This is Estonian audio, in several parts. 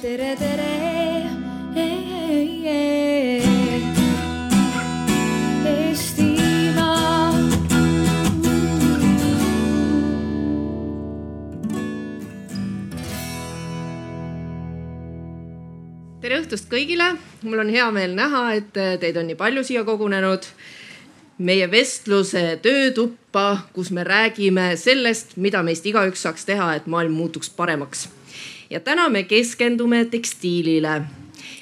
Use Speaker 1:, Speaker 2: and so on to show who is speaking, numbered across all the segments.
Speaker 1: tere, tere. Eestimaa.
Speaker 2: tere õhtust kõigile, mul on hea meel näha, et teid on nii palju siia kogunenud. meie vestluse töötuppa, kus me räägime sellest, mida meist igaüks saaks teha, et maailm muutuks paremaks. Ja täna me keskendume tekstiilile.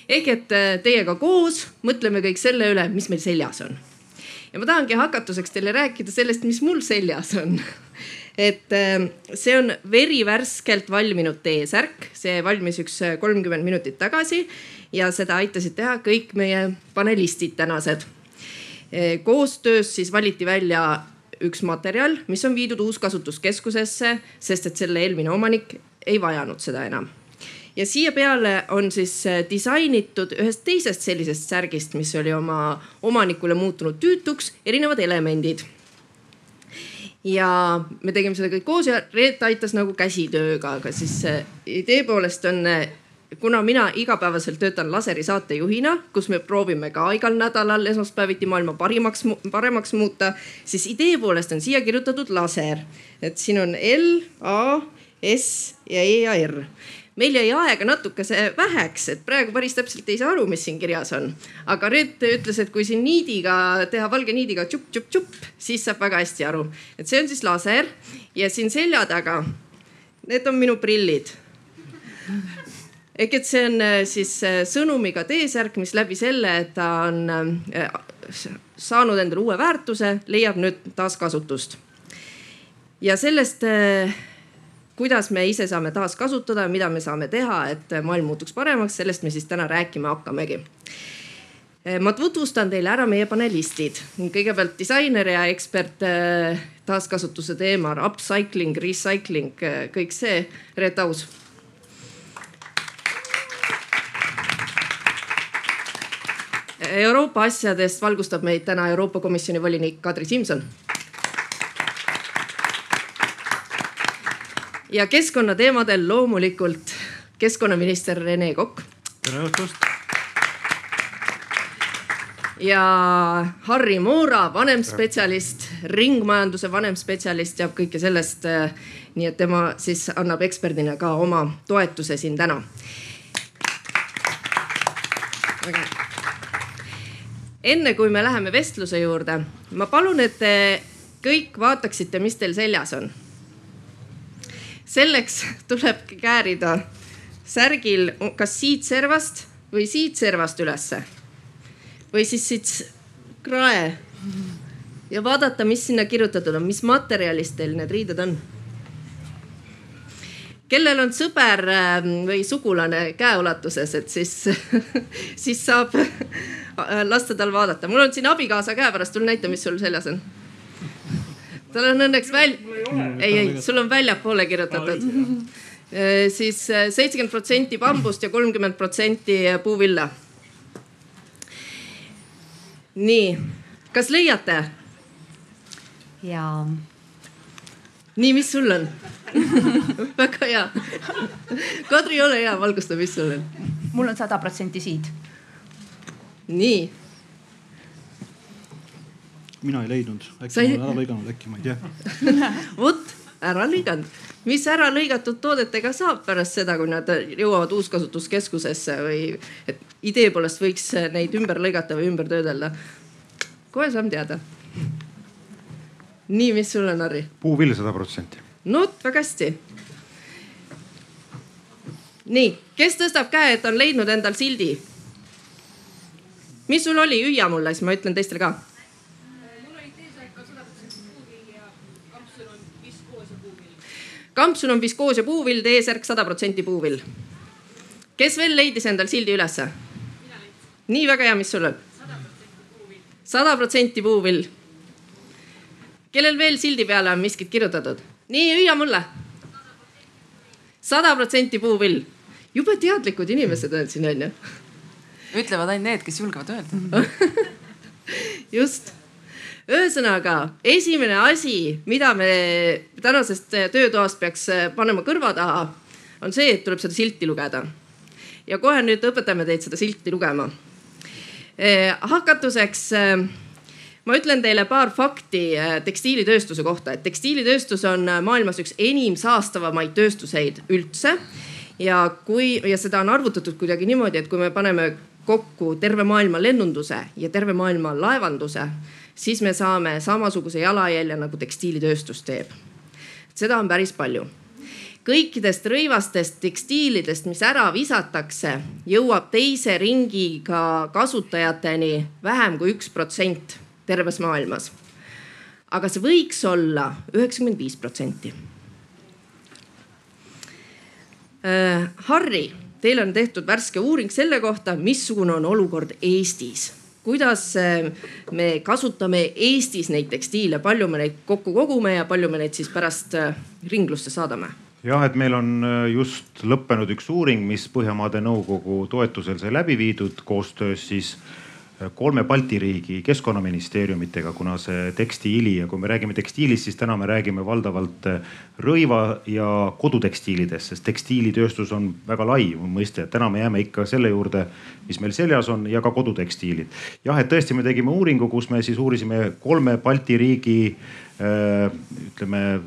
Speaker 2: ehk et teiega koos mõtleme kõik selle üle, mis meil seljas on. ja ma tahangi hakatuseks teile rääkida sellest, mis mul seljas on et äh, see on verivärskelt valminud T-särk, see valmis üks äh, kolmkümmend minutit tagasi ja seda aitasid teha kõik meie panelistid tänased. koostöös siis valiti välja üks materjal, mis on viidud uuskasutuskeskusesse, sest et selle eelmine omanik ei vajanud seda enam. ja siia peale on siis äh, disainitud ühest teisest sellisest särgist, mis oli oma omanikule muutunud tüütuks, erinevad elemendid ja me tegime seda kõik koos ja Reet aitas nagu käsitööga, aga siis idee poolest on, kuna mina igapäevaselt töötan laseri saatejuhina, kus me proovime ka igal nädalal esmaspäeviti maailma parimaks, paremaks muuta, siis idee poolest on siia kirjutatud laser. et siin on L, A, S ja E ja R meil jäi aega natukese väheks, et praegu päris täpselt ei saa aru, mis siin kirjas on. aga Reet ütles, et kui siin niidiga teha, valge niidiga tšupp-tšupp-tšupp, siis saab väga hästi aru. et see on siis laser ja siin selja taga, need on minu prillid ehk et see on äh, siis äh, sõnumiga T-särk, mis läbi selle, et ta on äh, saanud endale uue väärtuse, leiab nüüd taaskasutust. ja sellest kuidas me ise saame taaskasutada, mida me saame teha, et maailm muutuks paremaks, sellest me siis täna rääkima hakkamegi. ma tutvustan teile ära meie panelistid. kõigepealt disainer ja ekspert äh, taaskasutuse teemal, upcycling, recycling, äh, kõik see. Reet Aus. Euroopa asjadest valgustab meid täna Euroopa Komisjoni volinik Kadri Simson ja keskkonnateemadel loomulikult keskkonnaminister Rene Kokk.
Speaker 3: tere õhtust.
Speaker 2: ja Harri Moora, vanemspetsialist, ringmajanduse vanemspetsialist, teab kõike sellest. nii et tema siis annab eksperdina ka oma toetuse siin täna. enne kui me läheme vestluse juurde, ma palun, et te kõik vaataksite, mis teil seljas on selleks tulebki käärida särgil kas siit servast või siit servast ülesse või siis siit krae ja vaadata, mis sinna kirjutatud on, mis materjalist teil need riided on. kellel on sõber ähm, või sugulane käeulatuses, et siis siis saab lasta tal vaadata. mul on siin abikaasa käepärast, tule näita, mis sul seljas on tal on õnneks väl-, ei, ei, sul on väljapoole kirjutatud. siis äh, seitsekümmend protsenti bambust ja kolmkümmend protsenti puuvilla. nii, kas leiate?
Speaker 4: jaa.
Speaker 2: nii, mis sul on väga hea. Kadri, ole hea, valgusta, mis sul on.
Speaker 4: mul on sada protsenti siid.
Speaker 2: nii
Speaker 3: mina ei leidnud, äkki
Speaker 2: Sa ei...
Speaker 3: ma olen ära lõiganud, äkki ma ei tea.
Speaker 2: vot ära lõiganud, mis ära lõigatud toodetega saab pärast seda, kui nad jõuavad uuskasutuskeskusesse või et idee poolest võiks neid ümber lõigata või ümber töödelda. kohe saame teada. nii, mis sul on, Harri?
Speaker 5: puuvill sada protsenti.
Speaker 2: no vot, väga hästi. nii, kes tõstab käe, et on leidnud endal sildi? mis sul oli, hüüa mulle, siis ma ütlen teistele ka kampsun on viskoos ja puuvill, T-särk sada protsenti puuvill. kes veel leidis endal sildi ülesse? nii väga hea, mis sul on? sada protsenti puuvill. kellel veel sildi peale on miskit kirjutatud? nii, hüüa mulle. sada protsenti puuvill. jube teadlikud inimesed on siin onju.
Speaker 6: ütlevad ainult need, kes julgevad öelda
Speaker 2: just ühesõnaga esimene asi, mida me tänasest töötoast peaks panema kõrva taha, on see, et tuleb seda silti lugeda. ja kohe nüüd õpetame teid seda silti lugema. hakatuseks ma ütlen teile paar fakti tekstiilitööstuse kohta, et tekstiilitööstus on maailmas üks enim saastavamaid tööstuseid üldse. ja kui, ja seda on arvutatud kuidagi niimoodi, et kui me paneme kokku terve maailma lennunduse ja terve maailma laevanduse, siis me saame samasuguse jalajälje nagu tekstiilitööstus teeb. seda on päris palju kõikidest rõivastest tekstiilidest, mis ära visatakse, jõuab teise ringiga kasutajateni vähem kui üks protsent terves maailmas. aga see võiks olla üheksakümmend viis protsenti. Äh, Harri, teil on tehtud värske uuring selle kohta, missugune on olukord Eestis kuidas äh, me kasutame Eestis neid tekstiile, palju me neid kokku kogume ja palju me neid siis pärast äh, ringlusse saadame?
Speaker 1: Jah, et meil on äh, just lõppenud üks uuring, mis Põhjamaade Nõukogu toetusel sai läbi viidud koostöös siis kolme Balti riigi keskkonnaministeeriumitega, kuna see tekstiili ja kui me räägime tekstiilist, siis täna me räägime valdavalt äh, rõiva ja kodutekstiilidest, sest tekstiilitööstus on väga lai mõiste. täna me jääme ikka selle juurde, mis meil seljas on ja ka kodutekstiilid. jah, et tõesti, me tegime uuringu, kus me siis uurisime kolme Balti riigi ütleme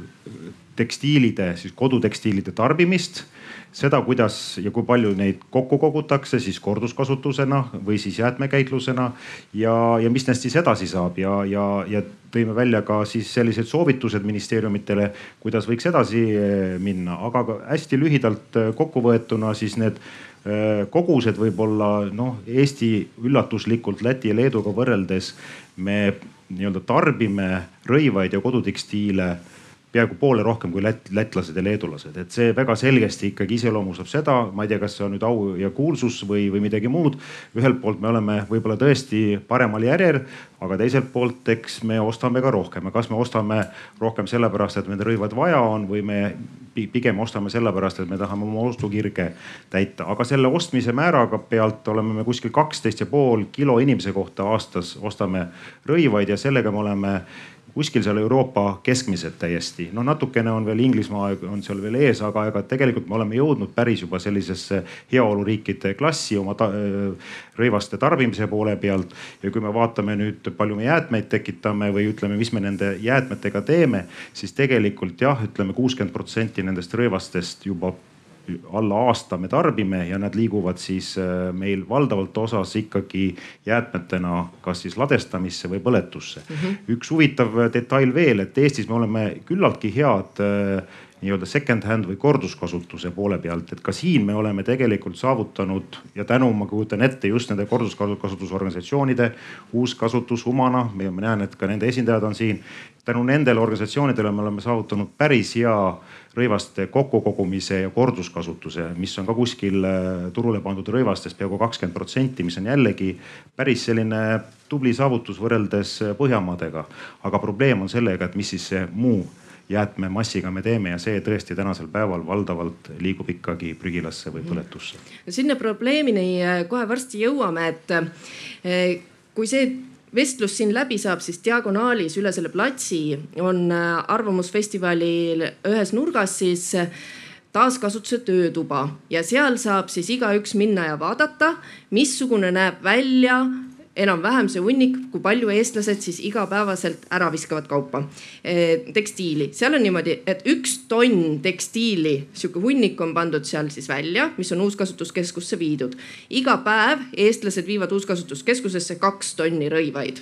Speaker 1: tekstiilide, siis kodutekstiilide tarbimist seda, kuidas ja kui palju neid kokku kogutakse siis korduskasutusena või siis jäätmekäitlusena ja, ja mis nendest siis edasi saab ja, ja, ja tõime välja ka siis sellised soovitused ministeeriumitele, kuidas võiks edasi eh, minna, aga hästi lühidalt eh, kokkuvõetuna siis need eh, kogused võib-olla noh, Eesti üllatuslikult Läti ja Leeduga võrreldes me nii-öelda tarbime rõivaid ja kodutekstiile peaaegu poole rohkem kui lätt, lätlased ja leedulased, et see väga selgesti ikkagi iseloomustab seda, ma ei tea, kas see on nüüd au ja kuulsus või, või midagi muud. ühelt poolt me oleme võib-olla tõesti paremal järjel, aga teiselt poolt, eks me ostame ka rohkem. Ja kas me ostame rohkem sellepärast, et meil rõivad vaja on või me pigem ostame sellepärast, et me tahame oma ostukirge täita, aga selle ostmise määraga pealt oleme me kuskil kaksteist ja pool kilo inimese kohta aastas ostame rõivaid ja sellega me oleme kuskil seal Euroopa keskmised täiesti. no natukene on veel Inglismaa on seal veel ees, aga ega tegelikult me oleme jõudnud päris juba sellisesse heaoluriikide klassi oma ta, rõivaste tarbimise poole pealt. ja kui me vaatame nüüd, palju me jäätmeid tekitame või ütleme, mis me nende jäätmetega teeme, siis tegelikult jah, ütleme kuuskümmend protsenti nendest rõivastest juba alla aasta me tarbime ja nad liiguvad siis äh, meil valdavalt osas ikkagi jäätmetena kas siis ladestamisse või põletusse mm. -hmm. üks huvitav detail veel, et Eestis me oleme küllaltki head äh, nii-öelda second hand või korduskasutuse poole pealt, et ka siin me oleme tegelikult saavutanud ja tänu, ma kujutan ette just nende korduskasutusorganisatsioonide, Uuskasutus, Humana, ma näen, et ka nende esindajad on siin. tänu nendele organisatsioonidele me oleme saavutanud päris hea rõivaste kokkukogumise ja korduskasutuse, mis on ka kuskil äh, turule pandud rõivastest peaaegu kakskümmend protsenti, mis on jällegi päris selline tubli saavutus võrreldes äh, Põhjamaadega. aga probleem on sellega, et mis siis see muu jäätmemassiga me teeme ja see tõesti tänasel päeval valdavalt liigub ikkagi prügilasse või põletusse.
Speaker 2: sinna probleemini äh, kohe varsti jõuame, et kui see vestlus siin läbi saab, siis diagonaalis üle selle platsi on äh, Arvamusfestivalil ühes nurgas siis äh, taaskasutuse töötuba. Ja seal saab siis igaüks minna ja vaadata, missugune näeb välja enam-vähem see hunnik, kui palju eestlased siis igapäevaselt ära viskavad kaupa, eh, tekstiili. seal on niimoodi, et üks tonn tekstiili, sihuke hunnik on pandud seal siis välja, mis on uuskasutuskeskusse viidud. iga päev eestlased viivad uuskasutuskeskusesse kaks tonni rõivaid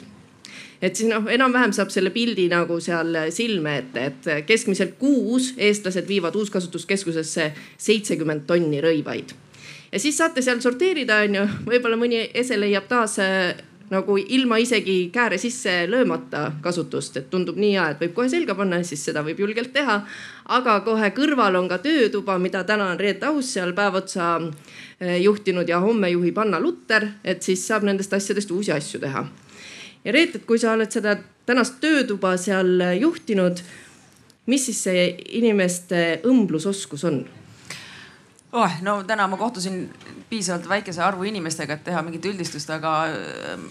Speaker 2: et siis noh, enam-vähem saab selle pildi nagu seal silme ette, et keskmiselt kuus eestlased viivad uuskasutuskeskusesse seitsekümmend tonni rõivaid ja siis saate seal sorteerida, onju, võib-olla mõni ese leiab taas äh, nagu ilma isegi kääre sisse löömata kasutust, et tundub nii hea, et võib kohe selga panna, siis seda võib julgelt teha. aga kohe kõrval on ka töötuba, mida täna on Reet Aus seal päev otsa äh, juhtinud ja homme juhib Anna Lutter, et siis saab nendest asjadest uusi asju teha. ja Reet, et kui sa oled seda tänast töötuba seal juhtinud, mis siis see inimeste õmblusoskus on?
Speaker 6: Oh,. no täna ma kohtusin piisavalt väikese arvu inimestega, et teha mingit üldistust, aga ähm,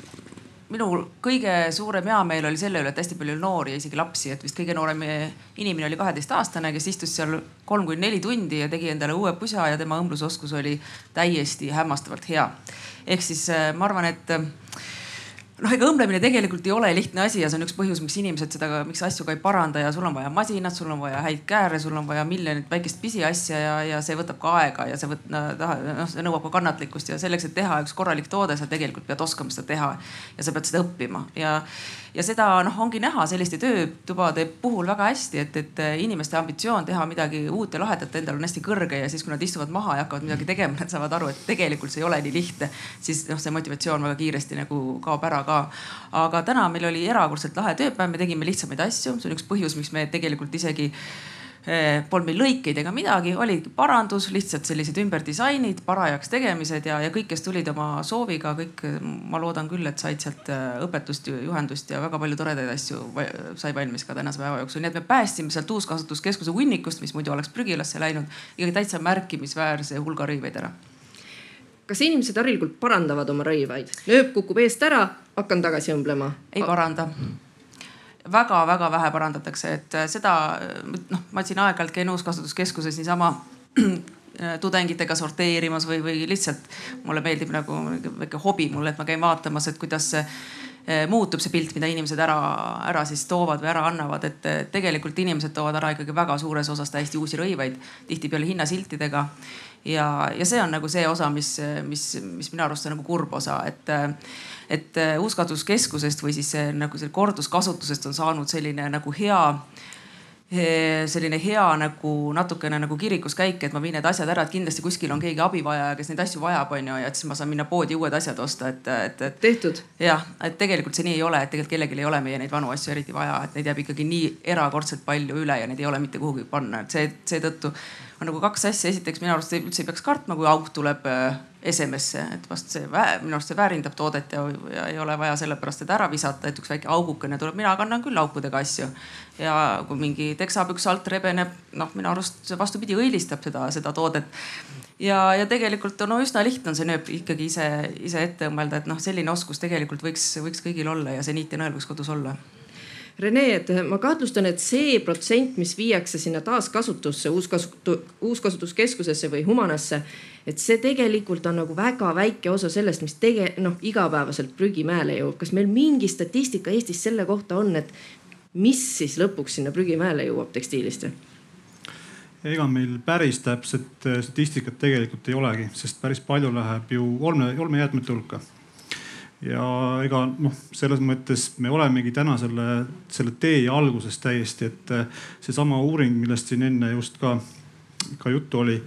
Speaker 6: minu kõige suurem heameel oli selle üle, et hästi palju noori ja isegi lapsi, et vist kõige noorem inimene oli kaheteistaastane, kes istus seal kolm kuni neli tundi ja tegi endale uue pusa ja tema õmblusoskus oli täiesti hämmastavalt hea. ehk siis äh, ma arvan, et noh, ega õmblemine tegelikult ei ole lihtne asi ja see on üks põhjus, miks inimesed seda, miks asju ka ei paranda ja sul on vaja masinat, sul on vaja häid kääre, sul on vaja miljonit väikest pisiasja ja, ja see võtab ka aega ja see võt-, noh, see nõuab ka kannatlikkust ja selleks, et teha üks korralik toode, sa tegelikult pead oskama seda teha ja sa pead seda õppima ja ja seda noh, ongi näha selliste töötubade puhul väga hästi, et, et inimeste ambitsioon teha midagi uut ja lahedat endal on hästi kõrge ja siis, kui nad istuvad maha ja hakkavad midagi tegema, nad saavad aru, et tegelikult see ei ole nii lihtne. siis noh, see motivatsioon väga kiiresti nagu kaob ära ka. aga täna meil oli erakordselt lahe tööpäev, me tegime lihtsamaid asju, see on üks põhjus, miks me tegelikult isegi Eh, polnud meil lõikeid ega midagi, oligi parandus, lihtsalt sellised ümberdisainid, parajaks tegemised ja, ja kõik, kes tulid oma sooviga, kõik, ma loodan küll, et said sealt eh, õpetust, juhendust ja väga palju toredaid asju sai valmis ka tänase päeva jooksul. nii et me päästsime sealt uuskasutuskeskuse hunnikust, mis muidu oleks prügilasse läinud, ikkagi täitsa märkimisväärse hulga rõiveid ära
Speaker 2: kas inimesed harilikult parandavad oma rõivaid? nööp kukub eest ära, hakkan tagasi õmblema.
Speaker 6: ei paranda väga-väga vähe parandatakse, et äh, seda noh, ma siin aeg-ajalt käin uuskasutuskeskuses niisama tudengitega sorteerimas või, või lihtsalt mulle meeldib nagu väike hobi mul, et ma käin vaatamas, et kuidas see äh, muutub see pilt, mida inimesed ära, ära siis toovad või ära annavad, et tegelikult inimesed toovad ära ikkagi väga suures osas täiesti uusi rõivaid, tihtipeale hinnasiltidega. ja, ja see on nagu see osa, mis, mis, mis minu arust on nagu kurb osa, et et äh, uuskasutuskeskusest või siis nagu selle korduskasutusest on saanud selline nagu hea selline hea nagu natukene nagu kirikus käik, et ma viin need asjad ära, et kindlasti kuskil on keegi abivajaja, kes neid asju vajab, onju, ja et siis ma saan minna poodi uued asjad osta, et, et, et.
Speaker 2: tehtud.
Speaker 6: jah, et tegelikult see nii ei ole, et tegelikult kellelgi ei ole meie neid vanu asju eriti vaja, et neid jääb ikkagi nii erakordselt palju üle ja neid ei ole mitte kuhugi panna, et see, seetõttu on nagu kaks asja, esiteks minu arust üldse ei peaks kartma, kui auk tuleb äh, esemesse, et vast see minu arust see väärindab toodet ja, ja ei ole vaja sellepärast teda ära visata, et üks väike augukene tuleb, mina kannan küll aukudega asju. ja kui mingi teksapüks alt rebeneb, noh, minu arust see vastupidi õilistab seda, seda toodet. ja, ja tegelikult no üsna lihtne on see nööp ikkagi ise, ise ette õmmelda, et noh, selline oskus tegelikult võiks, võiks kõigil olla ja see niit ja nõel võiks kodus olla
Speaker 2: Rene, et ma kahtlustan, et see protsent, mis viiakse sinna taaskasutusse, uuskasutu-, uuskasutuskeskusesse või Humanasse, et see tegelikult on nagu väga väike osa sellest, mis tege-, noh, igapäevaselt prügimäele jõuab. kas meil mingi statistika Eestis selle kohta on, et mis siis lõpuks sinna prügimäele jõuab tekstiilist?
Speaker 3: ega meil päris täpset äh, statistikat tegelikult ei olegi, sest päris palju läheb ju olme, olmejäätmete hulka ja ega noh, selles mõttes me olemegi täna selle, selle tee alguses täiesti, et eh, seesama uuring, millest siin enne just ka, ka juttu oli,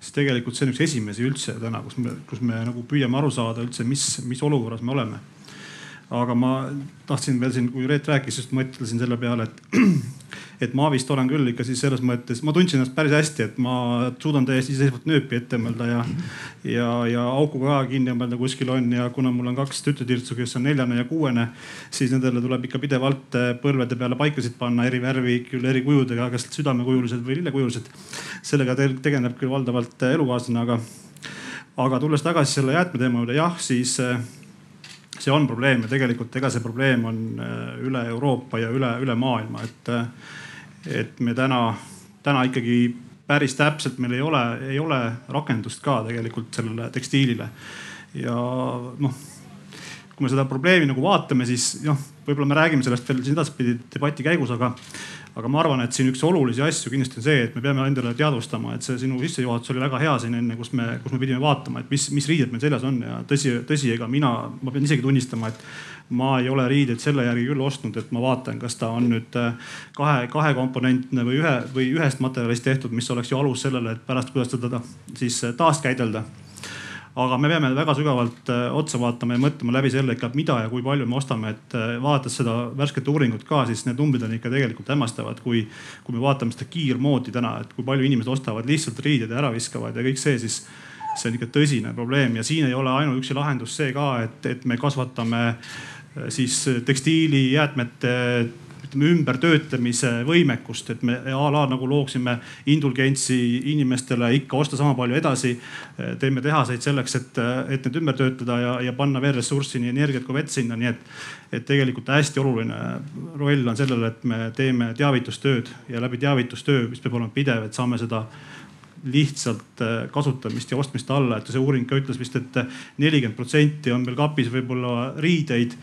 Speaker 3: siis tegelikult see on üks esimesi üldse täna, kus me, kus me nagu püüame aru saada üldse, mis, mis olukorras me oleme. Aga ma tahtsin veel siin, kui Reet rääkis, just mõtlesin selle peale, et et ma vist olen küll ikka siis selles mõttes, ma tundsin ennast päris hästi, et ma suudan täiesti iseseisvalt nööpi ette õmmelda ja, ja, ja auku ka kinni õmmelda kuskil on ja kuna mul on kaks tütretirtsu, kes on neljane ja kuuene, siis nendele tuleb ikka pidevalt eh, põlvede peale paikasid panna eri värvi, küll eri kujudega, kas südamekujulised või lillekujulised. sellega tegeleb küll valdavalt eh, elukaaslane, aga, aga tulles tagasi selle jäätmeteema juurde, jah, siis eh, see on probleem ja tegelikult ega see probleem on üle Euroopa ja üle, üle maailma, et et me täna, täna ikkagi päris täpselt meil ei ole, ei ole rakendust ka tegelikult sellele tekstiilile. ja noh, kui me seda probleemi nagu vaatame, siis noh, võib-olla me räägime sellest veel edaspidi debati käigus, aga aga ma arvan, et siin üks olulisi asju kindlasti on see, et me peame endale teadvustama, et see sinu sissejuhatus oli väga hea siin enne, kus me, kus me pidime vaatama, et mis, mis riided meil seljas on. Ja tõsi, tõsi, ega mina, ma pean isegi tunnistama, et ma ei ole riideid selle järgi küll ostnud, et ma vaatan, kas ta on nüüd äh, kahe, kahekomponentne või ühe või ühest materjalist tehtud, mis oleks ju alus sellele, et pärast, kuidas teda siis äh, taaskäidelda aga me peame väga sügavalt äh, otsa vaatama ja mõtlema läbi selle ikka, mida ja kui palju me ostame, et vaadates seda värsket uuringut ka, siis need numbrid on ikka tegelikult hämmastavad, kui, kui me vaatame seda kiirmoodi täna, et kui palju inimesed ostavad lihtsalt riided ja ära viskavad ja kõik see, siis see on ikka tõsine probleem. Ja siin ei ole ainuüksi lahendus see ka, et, et me kasvatame äh, siis tekstiilijäätmete ütleme ümbertöötlemise võimekust, et me a la nagu looksime indulgentsi inimestele ikka osta sama palju edasi. teeme tehaseid selleks, et, et need ümber töötada ja, ja panna veel ressurssi nii energiat kui vett sinna, nii et, et tegelikult hästi oluline roll on sellel, et me teeme teavitustööd ja läbi teavitustöö, mis peab olema pidev, et saame seda lihtsalt kasutamist ja ostmist alla, et see uuring ka ütles vist et, et nelikümmend protsenti on meil kapis võib-olla riideid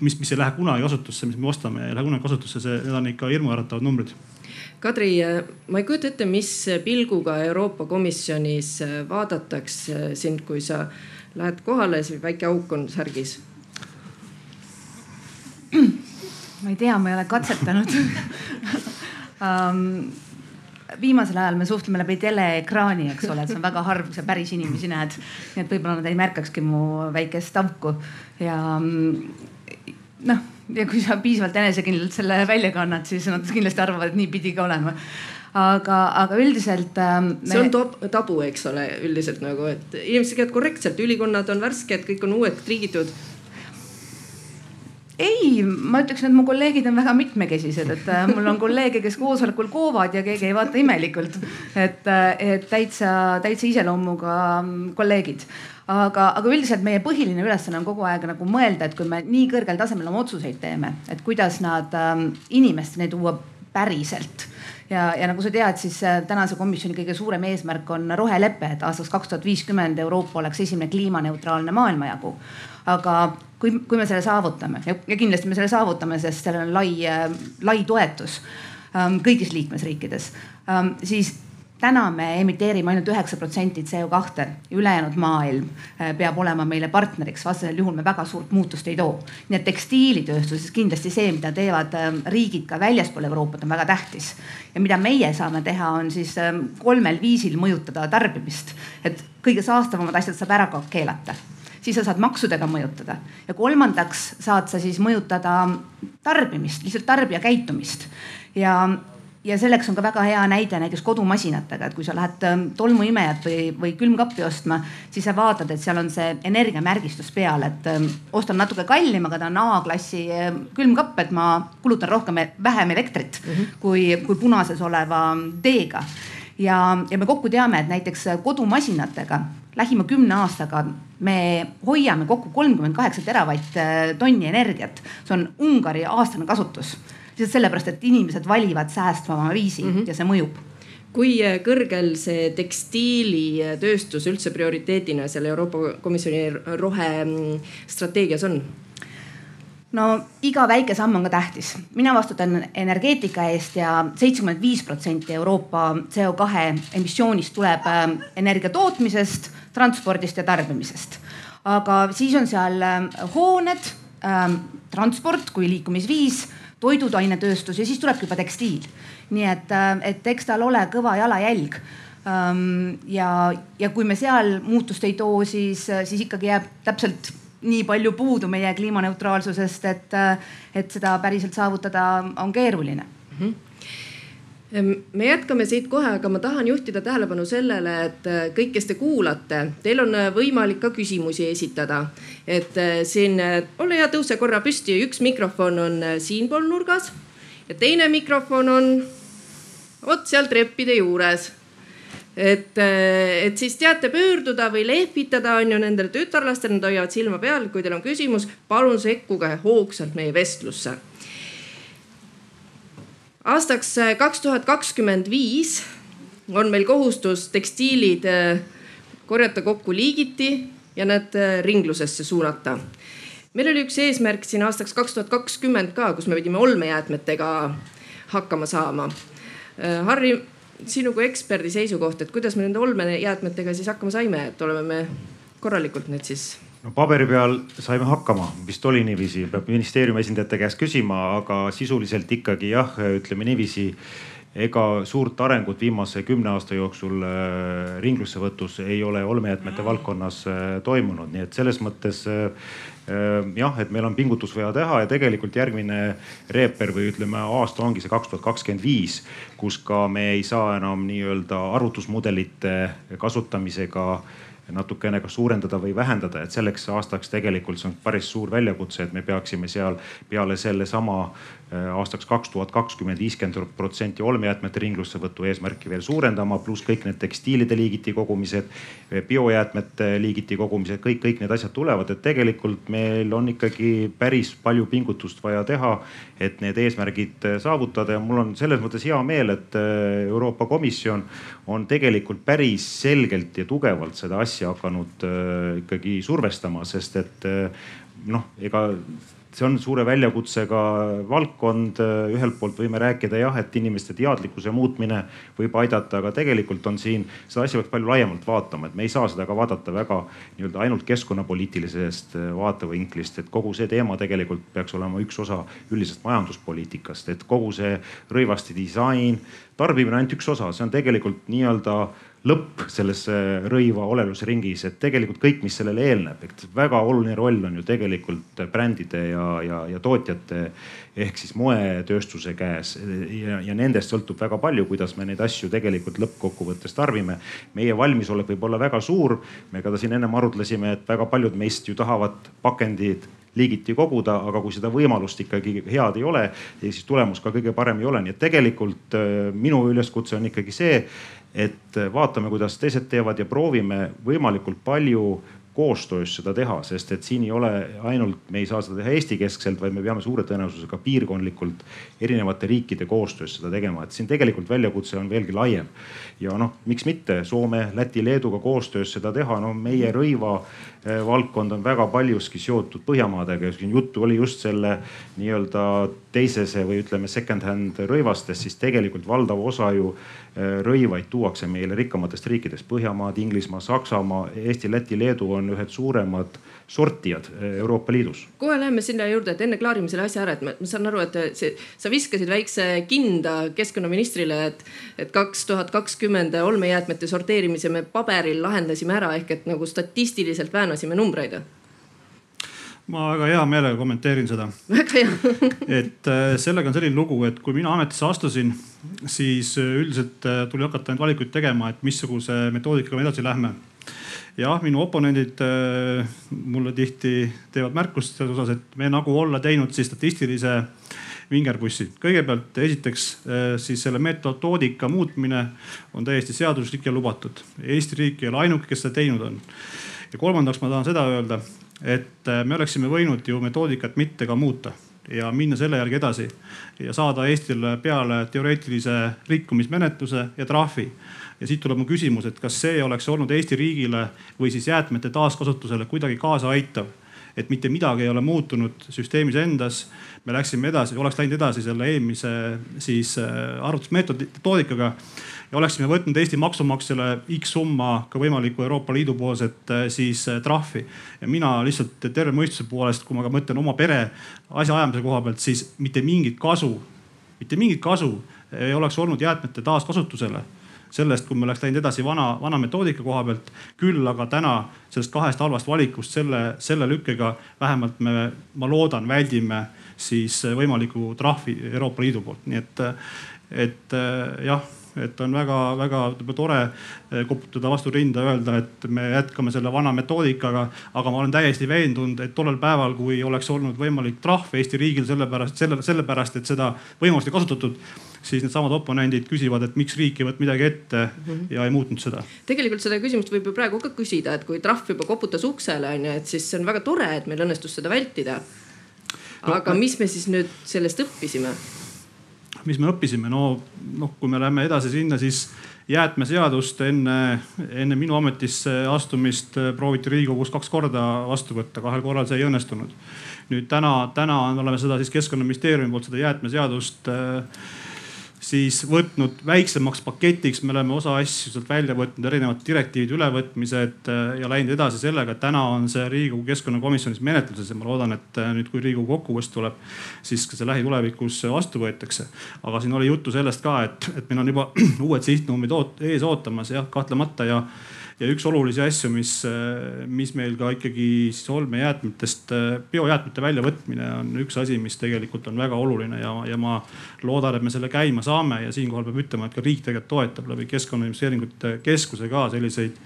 Speaker 3: mis, mis ei lähe kunagi kasutusse, mis me ostame, ei lähe kunagi kasutusse, see, need on ikka hirmuäratavad numbrid.
Speaker 2: Kadri, ma ei kujuta ette, mis pilguga Euroopa Komisjonis vaadatakse sind, kui sa lähed kohale, see väike auk on särgis
Speaker 4: ma ei tea, ma ei ole katsetanud um, viimasel ajal me suhtleme läbi teleekraani, eks ole, et see on väga harv, kui sa päris inimesi näed. nii et võib-olla nad ei märkakski mu väikest auku ja noh, ja kui sa piisavalt enesekindlalt selle välja kannad, siis nad kindlasti arvavad, et nii pidi ka olema. Aga, aga üldiselt
Speaker 2: ähm, see on top, tabu, eks ole, üldiselt nagu, et inimesed käivad korrektselt, ülikonnad on värsked, kõik on uued, triigitud.
Speaker 4: Ei, ma ütleksin, et mu kolleegid on väga mitmekesised, et äh, mul on kolleege, kes koosolekul koovad ja keegi ei vaata imelikult. et, äh, et täitsa, täitsa iseloomuga mm, kolleegid aga, aga üldiselt meie põhiline ülesanne on kogu aeg nagu mõelda, et kui me nii kõrgel tasemel oma otsuseid teeme, et kuidas nad ähm, inimesteni tuua päriselt ja, ja nagu sa tead, siis äh, tänase komisjoni kõige suurem eesmärk on rohelepe, et aastaks kaks tuhat viiskümmend Euroopa oleks esimene kliimaneutraalne maailmajagu. aga kui, kui me selle saavutame ja, ja kindlasti me selle saavutame, sest sellel on lai, äh, lai toetus ähm, kõigis liikmesriikides, ähm, siis täna me emiteerime ainult üheksa protsenti CO2, ülejäänud maailm äh, peab olema meile partneriks, vastasel juhul me väga suurt muutust ei too. nii et tekstiilitööstuses kindlasti see, mida teevad ähm, riigid ka väljaspool Euroopat, on väga tähtis. ja mida meie saame teha, on siis ähm, kolmel viisil mõjutada tarbimist, et kõige saastavamad asjad saab ära keelata. Siis sa saad maksudega mõjutada. Ja kolmandaks saad sa siis mõjutada tarbimist, lihtsalt tarbija käitumist. Ja ja selleks on ka väga hea näide näiteks kodumasinatega, et kui sa lähed ähm, tolmuimejat või, või külmkappi ostma, siis sa vaatad, et seal on see energiamärgistus peal, et ähm, ostan natuke kallim, aga ta on A-klassi ähm, külmkapp, et ma kulutan rohkem, vähem elektrit mm -hmm. kui, kui punases oleva D-ga. ja, ja me kokku teame, et näiteks kodumasinatega lähima kümne aastaga me hoiame kokku kolmkümmend kaheksa teravatt-tonni äh, energiat. see on Ungari aastane kasutus lihtsalt sellepärast, et inimesed valivad säästvama viisi mm -hmm. ja see mõjub
Speaker 2: kui äh, kõrgel see tekstiilitööstus üldse prioriteedina seal Euroopa Komisjoni rohestrateegias on?
Speaker 4: no iga väike samm on ka tähtis. mina vastutan energeetika eest ja seitsekümmend viis protsenti Euroopa CO2 emissioonist tuleb äh, energia tootmisest, transpordist ja tarbimisest. aga siis on seal hooned, transport kui liikumisviis toidutainetööstus ja siis tulebki juba tekstiil. nii et, äh, et eks tal ole kõva jalajälg ähm, ja, ja kui me seal muutust ei too, siis, siis ikkagi jääb täpselt nii palju puudu meie kliimaneutraalsusest, et, äh, et seda päriselt saavutada on keeruline mm. -hmm
Speaker 2: me jätkame siit kohe, aga ma tahan juhtida tähelepanu sellele, et äh, kõik, kes te kuulate, teil on äh, võimalik ka küsimusi esitada. et äh, siin ole hea, tõuse korra püsti, üks mikrofon on siinpool nurgas ja teine mikrofon on vot seal treppide juures et, et siis teate pöörduda või lehvitada on ju nendele tütarlastele, nad hoiavad silma peal, kui teil on küsimus, palun sekkuge hoogsalt meie vestlusse aastaks äh, kaks tuhat kakskümmend viis on meil kohustus tekstiilid äh, korjata kokku liigiti ja need äh, ringlusesse suunata. meil oli üks eesmärk siin aastaks kaks tuhat kakskümmend ka, kus me pidime olmejäätmetega hakkama saama. Harri, sinu kui eksperdi seisukoht, et kuidas me nende olmejäätmetega siis hakkama saime, et oleme me korralikult need siis
Speaker 1: no paberi peal saime hakkama, vist oli niiviisi, peab ministeeriumi esindajate käest küsima, aga sisuliselt ikkagi jah, ütleme niiviisi ega suurt arengut viimase kümne aasta jooksul äh, ringlussevõtus ei ole olmejäätmete valdkonnas äh, toimunud, nii et selles mõttes äh, jah, et meil on pingutus vaja teha ja tegelikult järgmine reeper või ütleme aasta ongi see kaks tuhat kakskümmend viis, kus ka me ei saa enam nii-öelda arvutusmudelite kasutamisega natukene kas suurendada või vähendada, et selleks aastaks tegelikult see on päris suur väljakutse, et me peaksime seal peale sellesama aastaks kaks tuhat kakskümmend viiskümmend protsenti olmejäätmete ringlussevõtu eesmärki veel suurendama, pluss kõik need tekstiilide liigiti kogumised, biojäätmete liigiti kogumised, kõik, kõik need asjad tulevad, et tegelikult meil on ikkagi päris palju pingutust vaja teha, et need eesmärgid äh, saavutada. Ja mul on selles mõttes hea meel, et äh, Euroopa Komisjon on tegelikult päris selgelt ja tugevalt seda asja hakanud ikkagi survestama, sest et noh, ega see on suure väljakutsega valdkond. ühelt poolt võime rääkida jah, et inimeste teadlikkuse muutmine võib aidata, aga tegelikult on siin, seda asja peaks palju laiemalt vaatama, et me ei saa seda ka vaadata väga nii-öelda ainult keskkonnapoliitilisest vaatevinklist, et kogu see teema tegelikult peaks olema üks osa üldisest majanduspoliitikast, et kogu see rõivaste disain, tarbimine ainult üks osa, see on tegelikult nii-öelda lõpp selles rõiva olelusringis, et tegelikult kõik, mis sellele eelneb, et väga oluline roll on ju tegelikult brändide ja, ja, ja tootjate ehk siis moetööstuse käes ja, ja nendest sõltub väga palju, kuidas me neid asju tegelikult lõppkokkuvõttes tarbime. meie valmisolek võib olla väga suur, me ka siin ennem arutlesime, et väga paljud meist ju tahavad pakendid liigiti koguda, aga kui seda võimalust ikkagi head ei ole, siis tulemus ka kõige parem ei ole. nii et tegelikult äh, minu üleskutse on ikkagi see, et vaatame, kuidas teised teevad ja proovime võimalikult palju koostöös seda teha, sest et siin ei ole ainult, me ei saa seda teha Eesti keskselt, vaid me peame suure tõenäosusega piirkondlikult erinevate riikide koostöös seda tegema, et siin tegelikult väljakutse on veelgi laiem. ja noh, miks mitte Soome, Läti, Leeduga koostöös seda teha, no meie rõiva valdkond on väga paljuski seotud Põhjamaadega. siin juttu oli just selle nii-öelda teisese või ütleme second-hand rõivastest, siis tegelikult valdav osa ju eh, rõivaid tuuakse meile rikkamatest riikidest. Põhjamaad, Inglismaa, Saksamaa, Eesti, Läti, Leedu on ühed suuremad sortijad eh, Euroopa Liidus.
Speaker 2: kohe läheme sinna juurde, et enne klaarime selle asja ära, et ma, ma saan aru, et see, sa viskasid väikse kinda keskkonnaministrile, et, et kaks tuhat kakskümmend olmejäätmete sorteerimise me paberil lahendasime ära ehk et nagu statistiliselt väänasime numbreid
Speaker 3: ma väga hea meelega kommenteerin seda.
Speaker 2: väga hea
Speaker 3: et äh, sellega on selline lugu, et kui mina ametisse astusin, siis üldiselt tuli hakata neid valikuid tegema, et missuguse metoodikaga me edasi lähme jah, minu oponendid äh, mulle tihti teevad märkust selles osas, et me nagu olla teinud siis statistilise vingerpussi. kõigepealt esiteks äh, siis selle metoodika muutmine on täiesti seaduslik ja lubatud. Eesti riik ei ole ainuke, kes seda teinud on. ja kolmandaks ma tahan seda öelda, et äh, me oleksime võinud ju metoodikat mitte ka muuta ja minna selle järgi edasi ja saada Eestile peale teoreetilise rikkumismenetluse ja trahvi ja siit tuleb mu küsimus, et kas see oleks olnud Eesti riigile või siis jäätmete taaskasutusele kuidagi kaasaaitav et mitte midagi ei ole muutunud süsteemis endas. me läksime edasi, oleks läinud edasi selle eelmise siis äh, arvutusmeetodikaga ja oleksime võtnud Eesti maksumaksjale X summa ka võimalikku Euroopa Liidu poolset äh, siis äh, trahvi. ja mina lihtsalt terve mõistuse poolest, kui ma ka mõtlen oma pere asjaajamise koha pealt, siis mitte mingit kasu, mitte mingit kasu ei oleks olnud jäätmete taaskasutusele sellest, kui me oleks läinud edasi vana, vana metoodika koha pealt. küll aga täna sellest kahest halvast valikust selle, selle lükkega vähemalt me, ma loodan, väldime siis võimalikku trahvi Euroopa Liidu poolt, nii et, et jah et on väga-väga tore eh, koputada vastu rinda, öelda, et me jätkame selle vana metoodikaga. aga ma olen täiesti veendunud, et tollel päeval, kui oleks olnud võimalik trahv Eesti riigil sellepärast, selle, sellepärast, et seda võimalust ei kasutatud siis needsamad oponendid küsivad, et miks riik ei võtnud midagi ette ja ei muutnud seda.
Speaker 2: tegelikult seda küsimust võib ju praegu ka küsida, et kui trahv juba koputas uksele onju, et siis see on väga tore, et meil õnnestus seda vältida. aga no, mis me siis nüüd sellest õppisime?
Speaker 3: Mis me õppisime, no noh, kui me läheme edasi sinna, siis jäätmeseadust enne, enne minu ametisse astumist prooviti Riigikogus kaks korda vastu võtta, kahel korral see ei õnnestunud. nüüd täna, täna oleme seda siis keskkonnaministeeriumi poolt seda jäätmeseadust äh, siis võtnud väiksemaks paketiks, me oleme osa asju sealt välja võtnud, erinevad direktiivide ülevõtmised äh, ja läinud edasi sellega, et täna on see Riigikogu keskkonnakomisjonis menetluses ja ma loodan, et äh, nüüd, kui Riigikogu kokkuvõttes tuleb, siis ka see lähitulevikus vastu võetakse. aga siin oli juttu sellest ka, et, et meil on juba uued sihtnumbrid oot, ees ootamas jah, kahtlemata ja ja üks olulisi asju, mis, mis meil ka ikkagi siis olmejäätmetest, biojäätmete väljavõtmine on üks asi, mis tegelikult on väga oluline ja, ja ma loodan, et me selle käima saame ja siinkohal peab ütlema, et ka riik tegelikult toetab läbi Keskkonnainvesteeringute Keskuse ka selliseid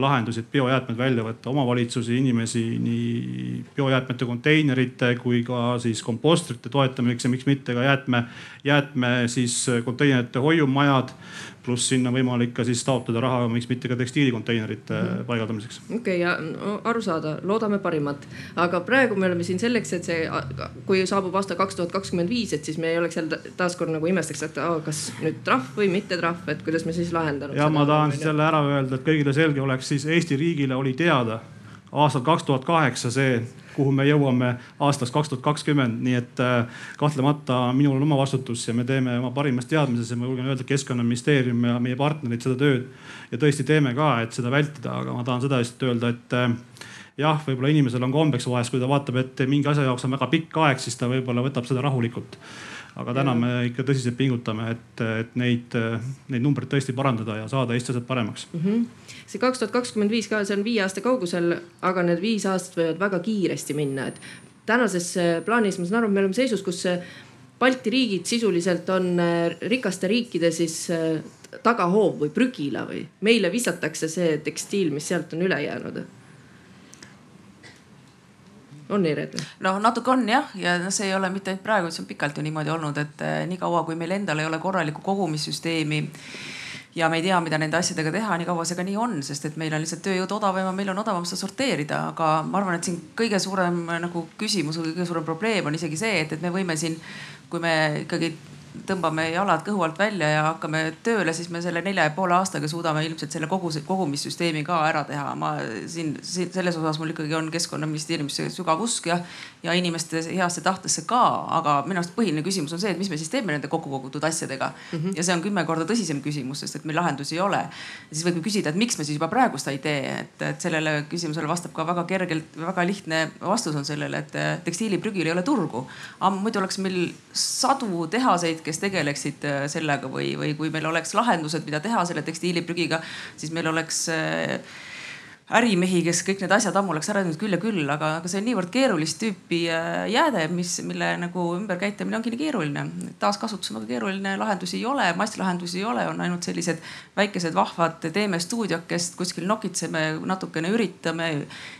Speaker 3: lahendusi, et biojäätmed välja võtta, omavalitsusi, inimesi nii biojäätmete konteinerite kui ka siis kompostrite toetamiseks ja miks mitte ka jäätme, jäätme siis konteinerite hoiumajad pluss sinna võimalik ka siis taotleda raha, miks mitte ka tekstiilikonteinerite mm -hmm. paigaldamiseks.
Speaker 2: okei okay,, ja no, aru saada, loodame parimat, aga praegu me oleme siin selleks, et see, kui saabub aasta kaks tuhat kakskümmend viis, et siis me ei oleks jälle taaskord nagu imestaks, et oh, kas nüüd trahv või mitte trahv, et kuidas me siis lahendanud.
Speaker 3: ja ma tahan siis jälle ära öelda, et kõigile selge oleks, siis Eesti riigile oli teada aastal kaks tuhat kaheksa see kuhu me jõuame aastaks kaks tuhat kakskümmend, nii et äh, kahtlemata minul on oma vastutus ja me teeme oma parimas teadmises ja ma julgen öelda, keskkonnaministeerium ja meie partnerid seda tööd ja tõesti teeme ka, et seda vältida, aga ma tahan seda lihtsalt öelda, et äh, jah, võib-olla inimesel on kombeks vahest, kui ta vaatab, et mingi asja jaoks on väga pikk aeg, siis ta võib-olla võtab seda rahulikult aga täna me ikka tõsiselt pingutame, et, et neid, neid numbreid tõesti parandada ja saada Eesti asjad paremaks mm.
Speaker 2: -hmm. See kaks tuhat kakskümmend viis ka, see on viie aasta kaugusel, aga need viis aastat võivad väga kiiresti minna, et tänases äh, plaanis ma saan aru, et me oleme seisus, kus äh, Balti riigid sisuliselt on äh, rikaste riikide siis tagahoov või prügila või meile visatakse see tekstiil, mis sealt on üle jäänud on nii, Reet?
Speaker 6: noh, natuke on jah, ja noh, see ei ole mitte ainult praegu, see on pikalt ju niimoodi olnud, et niikaua kui meil endal ei ole korralikku kogumissüsteemi ja me ei tea, mida nende asjadega teha, nii kaua see ka nii on, sest et meil on lihtsalt tööjõud odavam ja meil on odavam seda sorteerida, aga ma arvan, et siin kõige suurem nagu küsimus või kõige suurem probleem on isegi see, et, et me võime siin, kui me ikkagi tõmbame jalad kõhu alt välja ja hakkame tööle, siis me selle nelja ja poole aastaga suudame ilmselt selle kogu kogumissüsteemi ka ära teha. ma siin, siin selles osas mul ikkagi on keskkonnaministeeriumisse sügav usk ja, ja inimeste heasse tahtesse ka, aga minu arust põhiline küsimus on see, et mis me siis teeme nende kokku kogutud asjadega mm. -hmm. ja see on kümme korda tõsisem küsimus, sest et meil lahendusi ei ole. siis võib ju küsida, et miks me siis juba praegu seda ei tee, et, et sellele küsimusele vastab ka väga kergelt, väga lihtne vastus on sellele, et tekstiiliprügil ei ole turgu. muidu oleks meil sadu tehaseid, kes tegeleksid äh, sellega või, või kui meil oleks lahendused, mida teha selle tekstiiliprügiga, siis meil oleks äh, ärimehi, kes kõik need asjad ammu oleks ära teinud küll ja küll, aga, aga see on niivõrd keerulist tüüpi äh, jääde, mis, mille nagu ümberkäitlemine ongi nii keeruline. taaskasutus on väga keeruline, lahendusi ei ole, masslahendusi ei ole, on ainult sellised väikesed vahvad teeme stuudiokest, kuskil nokitseme, natukene üritame.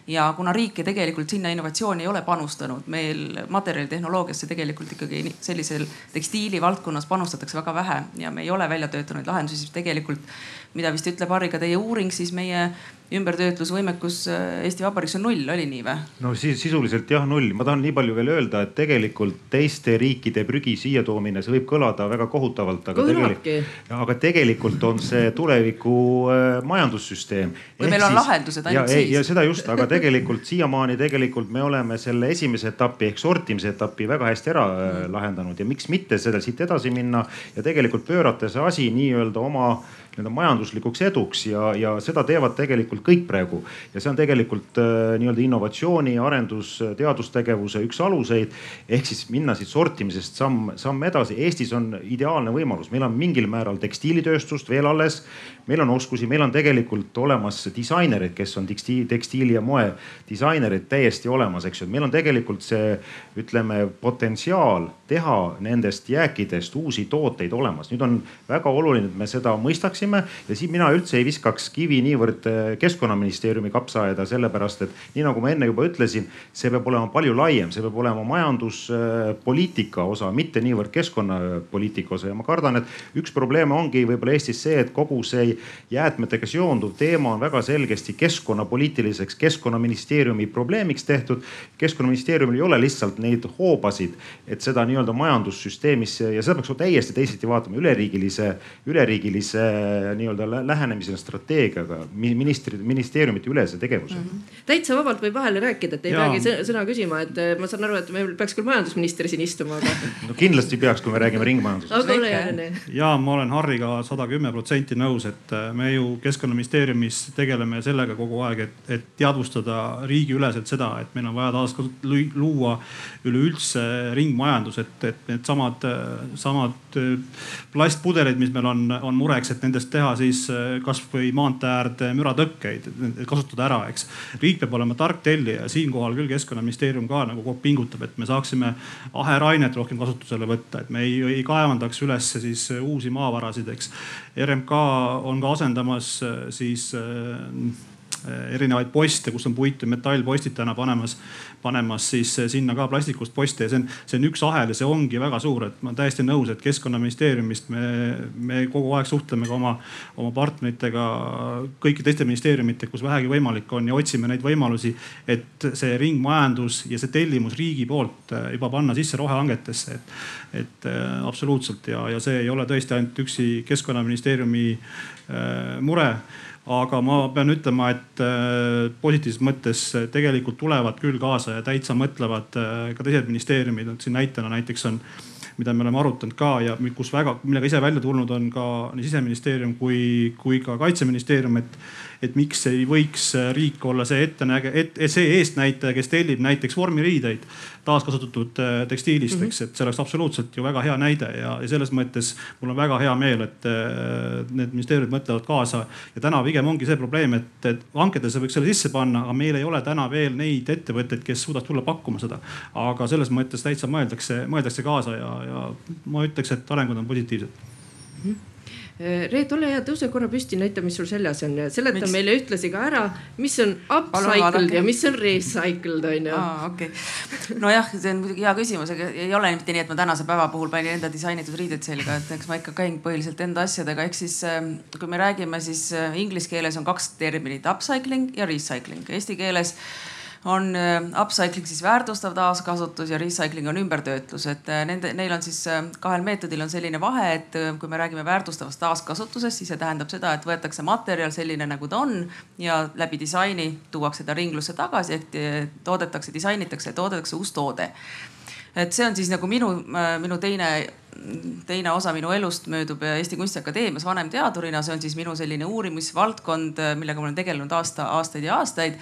Speaker 6: ja kuna riik tegelikult sinna innovatsiooni ei ole panustanud, meil materjalitehnoloogiasse tegelikult ikkagi sellisel tekstiili valdkonnas panustatakse väga vähe ja me ei ole välja töötanud lahendusi, siis tegelikult mida vist ütleb Harri ka teie uuring, siis meie ümbertöötlusvõimekus äh, Eesti Vabariigis on null, oli nii või?
Speaker 1: no siis sisuliselt jah, null. ma tahan nii palju veel öelda, et tegelikult teiste riikide prügi siia toomine, see võib kõlada väga kohutavalt, aga tegelikult, aga tegelikult on see tuleviku äh, majandussüsteem.
Speaker 6: või meil on siis, lahendused ainult
Speaker 1: ja, siis. ja seda just, aga tegelikult siiamaani tegelikult me oleme selle esimese etapi ehk sortimise etapi väga hästi ära äh, lahendanud ja miks mitte seda siit edasi minna ja tegelikult pöörata see asi nii-öelda oma nii-öelda majanduslikuks eduks ja, ja seda teevad tegelikult kõik praegu. ja see on tegelikult äh, nii-öelda innovatsiooni, arendus, teadustegevuse üks aluseid. ehk siis minna siit sortimisest samm, samm edasi. Eestis on ideaalne võimalus, meil on mingil määral tekstiilitööstust veel alles. Meil on oskusi, meil on tegelikult olemas disainerid, kes on tekstiili, tekstiili ja moe disainerid täiesti olemas, eks ju. meil on tegelikult see, ütleme potentsiaal teha nendest jääkidest uusi tooteid olemas. nüüd on väga oluline, et me seda mõistaksime ja siin mina üldse ei viskaks kivi niivõrd äh, keskkonnaministeeriumi kapsaaeda, sellepärast et nii nagu ma enne juba ütlesin, see peab olema palju laiem, see peab olema majanduspoliitika osa, mitte niivõrd keskkonnapoliitika osa ja ma kardan, et üks probleeme ongi võib-olla Eestis see, et kogu see jäätmetega seonduv teema on väga selgesti keskkonnapoliitiliseks keskkonnaministeeriumi probleemiks tehtud. keskkonnaministeeriumil ei ole lihtsalt neid hoobasid, et seda nii-öelda majandussüsteemisse ja seda peaks täiesti teisiti vaatama üleriigilise, üleriigilise nii-öelda lähenemise strateegiaga ministrid, ministeeriumite ülese tegevuse mm.
Speaker 2: -hmm. täitsa vabalt võib vahele rääkida, et ei ja. peagi sõna küsima, et eh, ma saan aru, et meil peaks küll majandusminister siin istuma, aga.
Speaker 1: no kindlasti peaks, kui me räägime ringmajandusest.
Speaker 3: ja ma olen Harriga sada kümme protsenti nõus, et eh, me ju keskkonnaministeeriumis tegeleme sellega kogu aeg, et, et teadvustada riigiüleselt seda, et meil on vaja taas luua üleüldse ringmajandus, et, et needsamad, samad plastpudelid, mis meil on, on mureks, et nende sellest teha siis kasvõi maantee äärde müratõkkeid, kasutada ära, eks. riik peab olema tark tellija ja siinkohal küll keskkonnaministeerium ka nagu kogu aeg pingutab, et me saaksime aherainet rohkem kasutusele võtta, et me ei, ei kaevandaks üles siis uusi maavarasid, eks. RMK on ka asendamas siis Äh, erinevaid poste, kus on puit või metallpostid täna panemas, panemas siis äh, sinna ka plastikust poste ja see on, see on üks ahel ja see ongi väga suur, et ma olen täiesti nõus, et keskkonnaministeeriumist me, me kogu aeg suhtleme ka oma, oma partneritega, kõikide teiste ministeeriumitega, kus vähegi võimalik on ja otsime neid võimalusi, et see ringmajandus ja see tellimus riigi poolt äh, juba panna sisse rohehangetesse, et, et absoluutselt. Ja, ja see ei ole tõesti ainult üksi keskkonnaministeeriumi mure aga ma pean ütlema, et äh, positiivses mõttes tegelikult tulevad küll kaasa ja täitsa mõtlevad äh, ka teised ministeeriumid, et siin näitena näiteks on mida me oleme arutanud ka ja kus väga, millega ise välja tulnud on ka nii siseministeerium kui, kui ka kaitseministeerium, et et miks ei võiks riik olla see ettenäge-, et see eestnäitaja, kes tellib näiteks vormiriideid taaskasutatud äh, tekstiilist mm, -hmm. eks, et see oleks absoluutselt ju väga hea näide ja, ja selles mõttes mul on väga hea meel, et äh, need ministeeriumid mõtlevad kaasa. ja täna pigem ongi see probleem, et, et hanketesse võiks selle sisse panna, aga meil ei ole täna veel neid ettevõtteid, kes suudaks tulla pakkuma seda. aga selles mõttes täitsa mõeldakse, mõeldakse kaasa ja, ja ma ütleks, et arengud on positiivsed mm.
Speaker 2: -hmm Reet, ole hea, tõuse korra püsti, näita, mis sul seljas on ja seleta Miks? meile ühtlasi ka ära, mis on upcycled ja mis on recycled on ju.
Speaker 6: okei okay., nojah, see on muidugi hea küsimus, aga ei ole mitte nii, et ma tänase päeva puhul panin enda disainitud riided selga, et eks ma ikka käin põhiliselt enda asjadega, ehk siis ähm, kui me räägime, siis äh, inglise keeles on kaks terminit upcycling ja recycling, eesti keeles on äh, upcycling siis väärtustav taaskasutus ja recycling on ümbertöötlus, et äh, nende, neil on siis äh, kahel meetodil on selline vahe, et kui me räägime väärtustavast taaskasutusest, siis see tähendab seda, et võetakse materjal selline, nagu ta on ja läbi disaini tuuakse ta ringlusse tagasi ehk toodetakse, disainitakse, toodetakse uus toode. Et see on siis nagu minu, minu teine, teine osa minu elust möödub Eesti Kunstiakadeemias vanemteadurina, see on siis minu selline uurimisvaldkond, millega ma olen tegelenud aasta, aastaid ja aastaid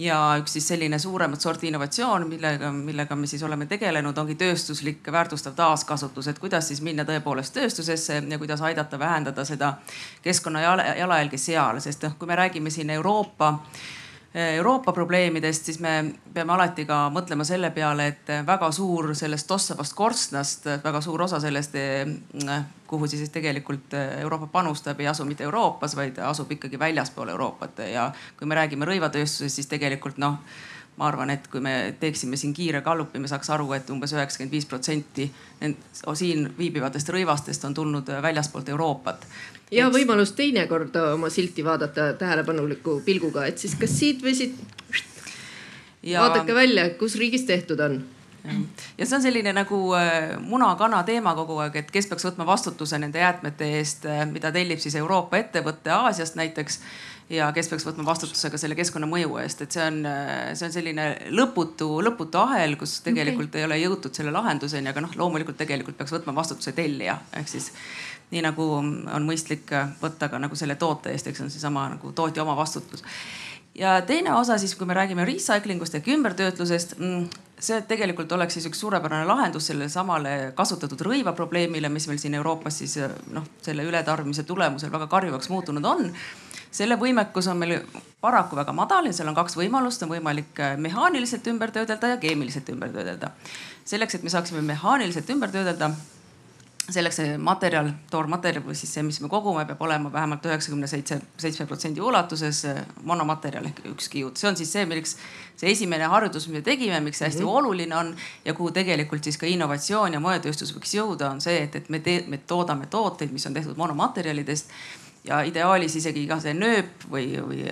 Speaker 6: ja üks siis selline suuremat sorti innovatsioon, millega, millega me siis oleme tegelenud, ongi tööstuslik väärtustav taaskasutus, et kuidas siis minna tõepoolest tööstusesse ja kuidas aidata vähendada seda keskkonna jalajälge seal, sest noh, kui me räägime siin Euroopa Euroopa probleemidest, siis me peame alati ka mõtlema selle peale, et väga suur sellest tossavast korstnast, väga suur osa sellest, kuhu siis tegelikult Euroopa panustab, ei asu mitte Euroopas, vaid asub ikkagi väljaspool Euroopat ja kui me räägime rõivatööstusest, siis tegelikult noh ma arvan, et kui me teeksime siin kiire gallupi, me saaks aru, et umbes üheksakümmend viis protsenti siin viibivatest rõivastest on tulnud väljaspoolt Euroopat.
Speaker 2: Ja Eks... võimalus teinekord oma silti vaadata tähelepanuliku pilguga, et siis kas siit või siit ja.... vaadake välja, kus riigis tehtud on.
Speaker 6: Ja see on selline nagu äh, muna-kana teema kogu aeg, et kes peaks võtma vastutuse nende jäätmete eest, äh, mida tellib siis Euroopa ettevõte Aasiast näiteks ja kes peaks võtma vastutuse ka selle keskkonnamõju eest, et see on, see on selline lõputu, lõputu ahel, kus tegelikult okay. ei ole jõutud selle lahenduseni, aga noh, loomulikult tegelikult peaks võtma vastutuse tellija, ehk siis nii nagu on mõistlik võtta ka nagu selle toote eest, eks on seesama nagu tootja oma vastutus ja teine osa siis, kui me räägime recycling ust ehk ümbertöötlusest, mm, see tegelikult oleks siis üks suurepärane lahendus sellele samale kasutatud rõiva probleemile, mis meil siin Euroopas siis noh, selle ületarbimise tulemusel väga karjuvaks muutunud on. Selle võimekus on meil paraku väga madal ja seal on kaks võimalust, on võimalik äh, mehaaniliselt ümber töödelda ja keemiliselt ümber töödelda. selleks, et me saaksime mehaaniliselt ümber töödelda, selleks see materjal, toormaterjal või siis see, mis me kogume, peab olema vähemalt üheksakümne seitse, seitsme protsendi ulatuses äh, monomaterjal ehk üks kiud. see on siis see, milleks see esimene harjutus, me tegime, miks see hästi mm -hmm. oluline on ja kuhu tegelikult siis ka innovatsioon ja moetööstus võiks jõuda, on see, et, et me, te, me toodame tooteid, mis on tehtud monomaterjalidest ja ideaalis isegi iga see nööp või, või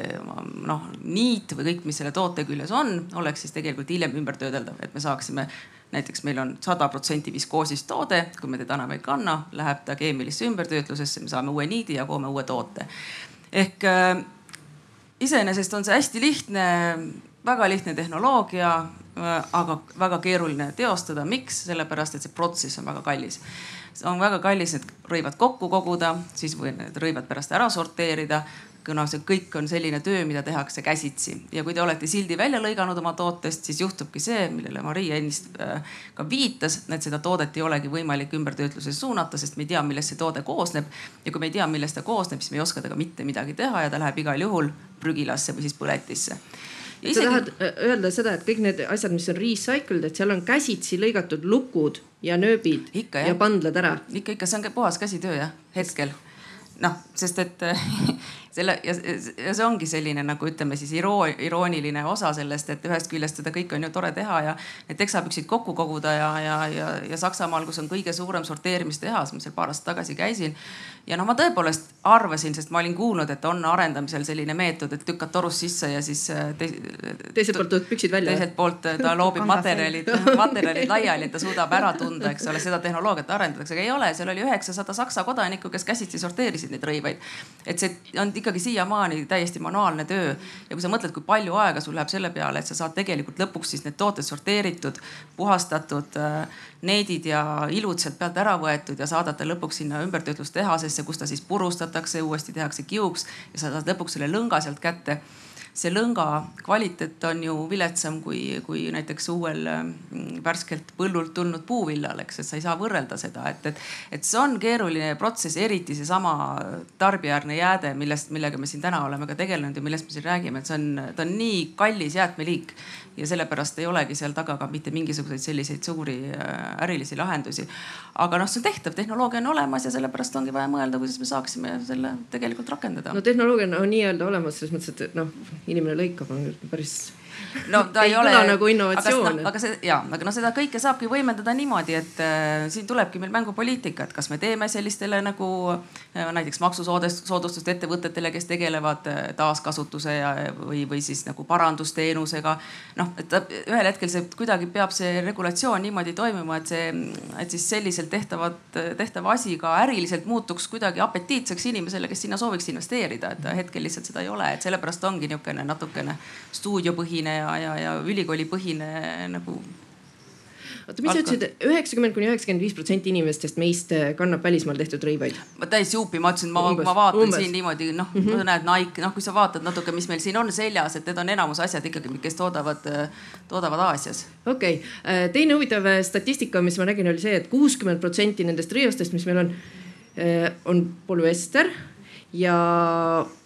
Speaker 6: noh, niit või kõik, mis selle toote küljes on, oleks siis tegelikult hiljem ümbertöödeldav, et me saaksime näiteks meil on sada protsenti viskoosist toode, kui me teda enam ei kanna, läheb ta keemilisse ümbertöötlusesse, me saame uue niidi ja koome uue toote. ehk äh, iseenesest on see hästi lihtne, väga lihtne tehnoloogia aga väga keeruline teostada. miks? sellepärast, et see protsess on väga kallis. on väga kallis need rõivad kokku koguda, siis või need rõivad pärast ära sorteerida kuna see kõik on selline töö, mida tehakse käsitsi ja kui te olete sildi välja lõiganud oma tootest, siis juhtubki see, millele Maria ennist äh, ka viitas, et seda toodet ei olegi võimalik ümbertöötlusesse suunata, sest me ei tea, millest see toode koosneb. ja kui me ei tea, millest ta koosneb, siis me ei oska temaga mitte midagi teha ja ta läheb igal juhul prügilasse või siis põletisse
Speaker 2: Isegi... sa tahad äh, öelda seda, et kõik need asjad, mis on recycled, et seal on käsitsi lõigatud lukud ja nööbid ikka, ja pandlad ära?
Speaker 6: ikka, ikka, see on puhas käsitöö jah, hetkel noh, sest et selle ja, ja see ongi selline nagu ütleme siis iroo, irooniline osa sellest, et ühest küljest seda kõike on ju tore teha ja need teksapüksid kokku koguda ja, ja, ja, ja Saksamaal, kus on kõige suurem sorteerimistehas, ma seal paar aastat tagasi käisin. Ja noh, ma tõepoolest arvasin, sest ma olin kuulnud, et on arendamisel selline meetod, et lükkad torust sisse ja siis
Speaker 2: äh, te,. teiselt poolt tuleb püksid välja.
Speaker 6: teiselt poolt äh, ta loobib materjalid, materjalid laiali, et ta suudab ära tunda, eks ole, seda tehnoloogiat arendatakse, aga ei ole, seal oli üheksasada Saksa kodanikku, kes käsitsi sorteerisid neid rõivaid. et see on ikkagi siiamaani täiesti manuaalne töö. ja kui sa mõtled, kui palju aega sul läheb selle peale, et sa saad tegelikult lõpuks siis need tooted sorteeritud, puhastatud, äh, needid ja ilud sealt pealt ära võetud ja saadad ta lõpuks sinna ümbertöötlustehasesse, kus ta siis purustatakse, uuesti tehakse kiuks ja sa saad lõpuks selle lõnga sealt kätte. See lõnga kvaliteet on ju viletsam kui, kui näiteks uuel mm, värskelt põllult tulnud puuvillal, eks, et sa ei saa võrrelda seda, et, et, et see on keeruline protsess, eriti seesama tarbijaäärne jääde, millest, millega me siin täna oleme ka tegelenud ja millest me siin räägime, et see on, ta on nii kallis jäätmeliik ja sellepärast ei olegi seal taga ka mitte mingisuguseid selliseid suuri äh, ärilisi lahendusi. aga noh, see on tehtav, tehnoloogia on olemas ja sellepärast ongi vaja mõelda, kuidas me saaksime selle tegelikult rakendada.
Speaker 2: no tehnoloogia on nii-öelda olemas selles mõttes, et noh, inimene lõikab, on päris
Speaker 6: no ta ei,
Speaker 2: ei
Speaker 6: ole
Speaker 2: nagu innovatsioon.
Speaker 6: aga see ja, aga noh, seda kõike saabki võimendada niimoodi, et äh, siin tulebki meil mängupoliitika, et kas me teeme sellistele nagu äh, näiteks maksusoodustust ettevõtetele, kes tegelevad äh, taaskasutuse ja, või, või siis nagu parandusteenusega. noh, et ühel hetkel see kuidagi peab see regulatsioon niimoodi toimuma, et see, et siis selliselt tehtavat, tehtav asi ka äriliselt muutuks kuidagi apetiitseks inimesele, kes sinna sooviks investeerida, et hetkel lihtsalt seda ei ole, et sellepärast ongi niisugune natukene stuudiopõhine ja, ja, ja ülikoolipõhine nagu
Speaker 2: oota, mis sa ütlesid, üheksakümmend kuni üheksakümmend viis protsenti inimestest meist eh, kannab välismaal tehtud rõivaid?
Speaker 6: ma täiesti huupi, ma ütlesin, ma, ma vaatan umbes. siin niimoodi, noh mm -hmm., näed Nike, noh, kui sa vaatad natuke, mis meil siin on seljas, et need on enamus asjad ikkagi, kes toodavad, eh, toodavad Aasias.
Speaker 2: okei okay., eh, teine huvitav statistika, mis ma nägin, oli see et, et kuuskümmend protsenti nendest rõivastest, mis meil on, on polüester ja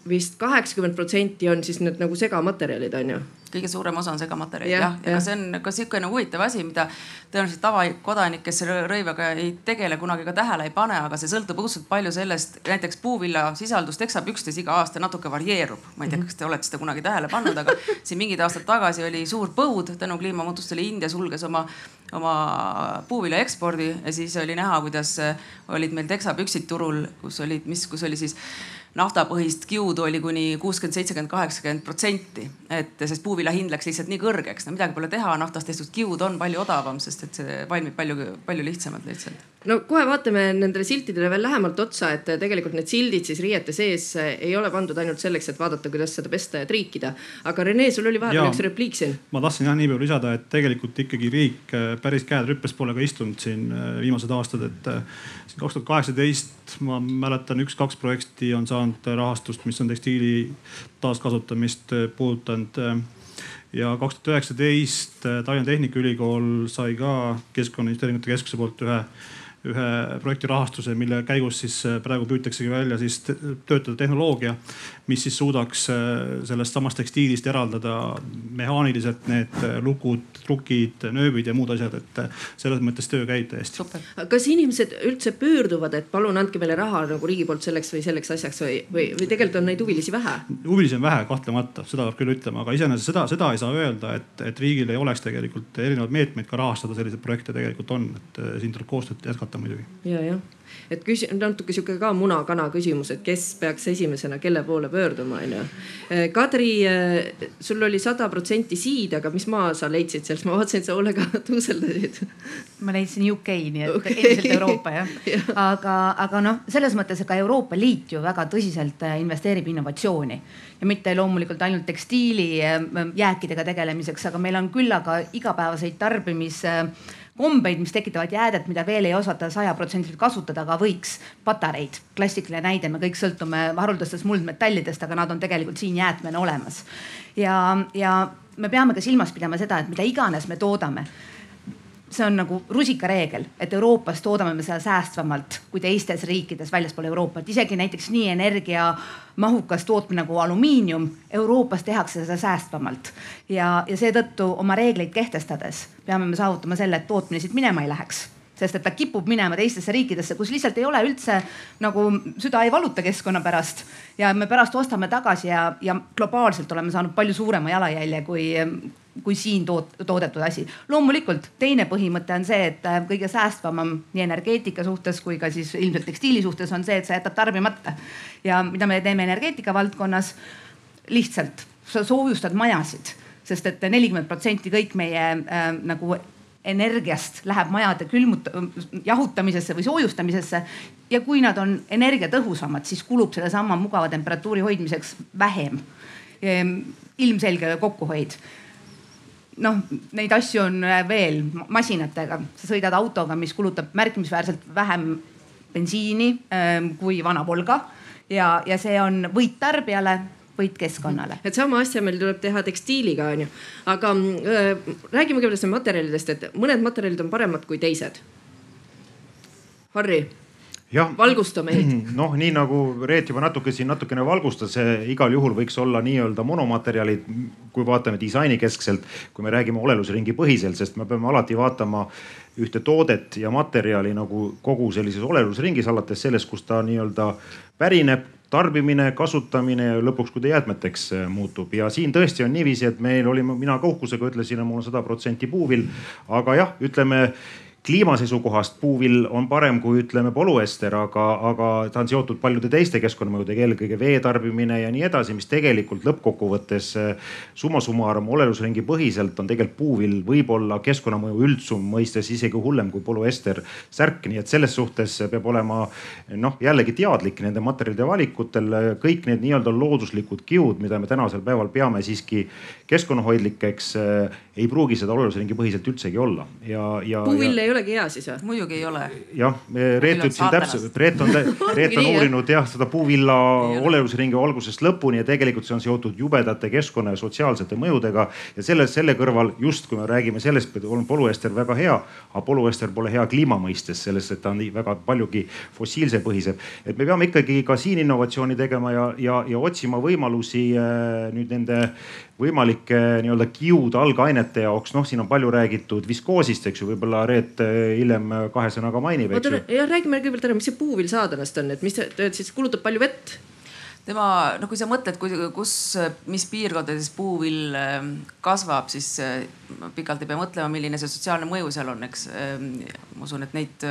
Speaker 2: vist kaheksakümmend protsenti on siis need nagu segamaterjalid on ju
Speaker 6: kõige suurem osa on segamaterjalid jah ja., ja see on ka sihukene huvitav asi, mida tõenäoliselt tavakodanik, kes selle rõivaga ei tegele, kunagi ka tähele ei pane, aga see sõltub õudselt palju sellest, näiteks puuvilla sisaldus teksapükstes iga aasta natuke varieerub. ma ei tea, kas te olete seda kunagi tähele pannud, aga siin mingid aastad tagasi oli suur põud tänu kliimamuutustele, India sulges oma oma puuvilja ekspordi ja siis oli näha, kuidas olid meil teksapüksid turul, kus olid, mis, kus oli siis naftapõhist kiudu oli kuni kuuskümmend, seitsekümmend, kaheksakümmend protsenti. et sest puuvilja hind läks lihtsalt nii kõrgeks, no midagi pole teha, naftast tehtud kiud on palju odavam, sest et see valmib palju, palju lihtsamalt lihtsalt.
Speaker 2: no kohe vaatame nendele siltidele veel lähemalt otsa, et tegelikult need sildid siis riiete sees ei ole pandud ainult selleks, et vaadata, kuidas seda pesta ja triikida. aga Rene, sul oli vahepeal üks repliik siin.
Speaker 3: ma tahtsin jah nii palju lisada, et tegelikult ikkagi riik äh, päris käed rüppes pole ka istunud siin äh, viimased aastad, et äh, siin kaks tuhat kaheksateist ma mäletan, üks-kaks projekti on saanud saanud rahastust, mis on tekstiili taaskasutamist puudutanud. Ja kaks tuhat üheksateist Tallinna Tehnikaülikool sai ka Keskkonnainvesteeringute Keskuse poolt ühe ühe projekti rahastuse, mille käigus siis praegu püütaksegi välja siis töötada tehnoloogia, mis siis suudaks sellest samast tekstiilist eraldada mehaaniliselt need lukud, trukid, nööbid ja muud asjad, et selles mõttes töö käib täiesti.
Speaker 2: kas inimesed üldse pöörduvad, et palun andke meile raha nagu riigi poolt selleks või selleks asjaks või, või, või tegelikult on neid huvilisi vähe?
Speaker 3: huvilisi on vähe, kahtlemata, seda peab küll ütlema, aga iseenesest seda, seda ei saa öelda, et, et riigil ei oleks tegelikult erinevaid meetmeid ka rahastada selliseid projekte tegelikult on, et siin tuleb koostööd jätkata muidugi.
Speaker 2: ja, jah et küsi-, natuke sihuke ka muna-kana küsimus, et kes peaks esimesena kelle poole pöörduma, onju. Kadri, sul oli sada protsenti siid, aga mis maa sa leidsid sealt, ma vaatasin, et sa hoolega tuuseldasid
Speaker 4: ma leidsin UK, nii et okay. endiselt Euroopa jah ja. aga, aga noh, selles mõttes ka Euroopa Liit ju väga tõsiselt äh, investeerib innovatsiooni ja mitte loomulikult ainult tekstiilijääkidega tegelemiseks, aga meil on küllaga igapäevaseid tarbimis kombeid, mis tekitavad jäädet, mida veel ei osata sajaprotsendiliselt kasutada, aga võiks. patareid, klassikaline näide, me kõik sõltume haruldastest muldmetallidest, aga nad on tegelikult siin jäätmena olemas. ja, ja me peame ka silmas pidama seda, et mida iganes me toodame see on nagu rusikareegel, et Euroopas toodame me seda säästvamalt kui teistes riikides väljaspool Euroopat, isegi näiteks nii energiamahukas tootmine nagu alumiinium. Euroopas tehakse seda säästvamalt. Ja, ja seetõttu oma reegleid kehtestades peame me saavutama selle, et tootmine siit minema ei läheks. Sest et ta kipub minema teistesse riikidesse, kus lihtsalt ei ole üldse nagu süda ei valuta keskkonna pärast. Ja me pärast ostame tagasi ja, ja globaalselt oleme saanud palju suurema jalajälje kui, kui siin toot, toodetud asi. loomulikult teine põhimõte on see, et äh, kõige säästvam nii energeetika suhtes kui ka siis ilmselt tekstiili suhtes on see, et sa jätad tarbimata. ja mida me teeme energeetika valdkonnas? lihtsalt sa soojustad majasid, sest et nelikümmend protsenti kõik meie äh, nagu energiast läheb majade külmut-, jahutamisesse või soojustamisesse. ja kui nad on energiatõhusamad, siis kulub sellesama mugava temperatuuri hoidmiseks vähem. Ehm, ilmselge kokkuhoid noh, neid asju on äh, veel masinatega, sa sõidad autoga, mis kulutab märkimisväärselt vähem bensiini ähm, kui vana Volga ja, ja see on võit tarbijale võit keskkonnale.
Speaker 2: et sama asja meil tuleb teha tekstiiliga onju, aga äh, räägime kõigepealt materjalidest, et mõned materjalid on paremad kui teised. Harri valgusta meid.
Speaker 1: noh, nii nagu Reet juba natuke siin natukene valgustas, igal juhul võiks olla nii-öelda monomaterjalid, kui vaatame disainikeskselt, kui me räägime olelusringi põhiselt, sest me peame alati vaatama ühte toodet ja materjali nagu kogu sellises olelusringis, alates sellest, kust ta nii-öelda pärineb tarbimine, kasutamine ja lõpuks, kui ta jäätmeteks äh, muutub ja siin tõesti on niiviisi, et meil oli, mina ka uhkusega ütlesin, et mul on sada protsenti puuvill. aga jah, ütleme kliima seisukohast puuvill on parem kui ütleme polüester, aga, aga ta on seotud paljude teiste keskkonnamõjudega, eelkõige vee tarbimine ja nii edasi, mis tegelikult lõppkokkuvõttes eh, summa summarum olelusringi põhiselt on tegelikult puuvill võib-olla keskkonnamõju üldsum mõistes isegi hullem kui polüester särk. nii et selles suhtes peab olema noh, jällegi teadlik nende materjalide valikutel. kõik need nii-öelda looduslikud kiud, mida me tänasel päeval peame siiski keskkonnahoidlikeks, eh, ei pruugi seda olelusringi põhiselt üldsegi olla ja, ja.
Speaker 2: puuvill ei olegi hea siis või?
Speaker 6: muidugi ei ole.
Speaker 1: jah, Reet ütles siin täpselt, Reet on, Reet on uurinud jah seda puuvilla olelusringi algusest lõpuni ja tegelikult see on seotud jubedate keskkonna ja sotsiaalsete mõjudega. ja selle, selle kõrval just kui me räägime sellest, et on polüester väga hea, aga polüester pole hea kliima mõistes, sellest, et ta on väga paljugi fossiilsepõhisem. et me peame ikkagi ka siin innovatsiooni tegema ja, ja, ja otsima võimalusi äh, nüüd nende võimalike nii-öelda kiud algainete jaoks, noh, siin on palju räägitud viskoosist, eks ju, võib-olla Reet eh, hiljem kahe sõnaga mainib, eks ju.
Speaker 2: ja räägime kõigepealt ära, mis see puuvill saadanast on, et mis ta siis kulutab palju vett?
Speaker 6: tema, no kui sa mõtled, kus, mis piirkondades puuvill eh, kasvab, siis eh, pikalt ei pea mõtlema, milline see sotsiaalne mõju seal on, eks. ma usun, et neid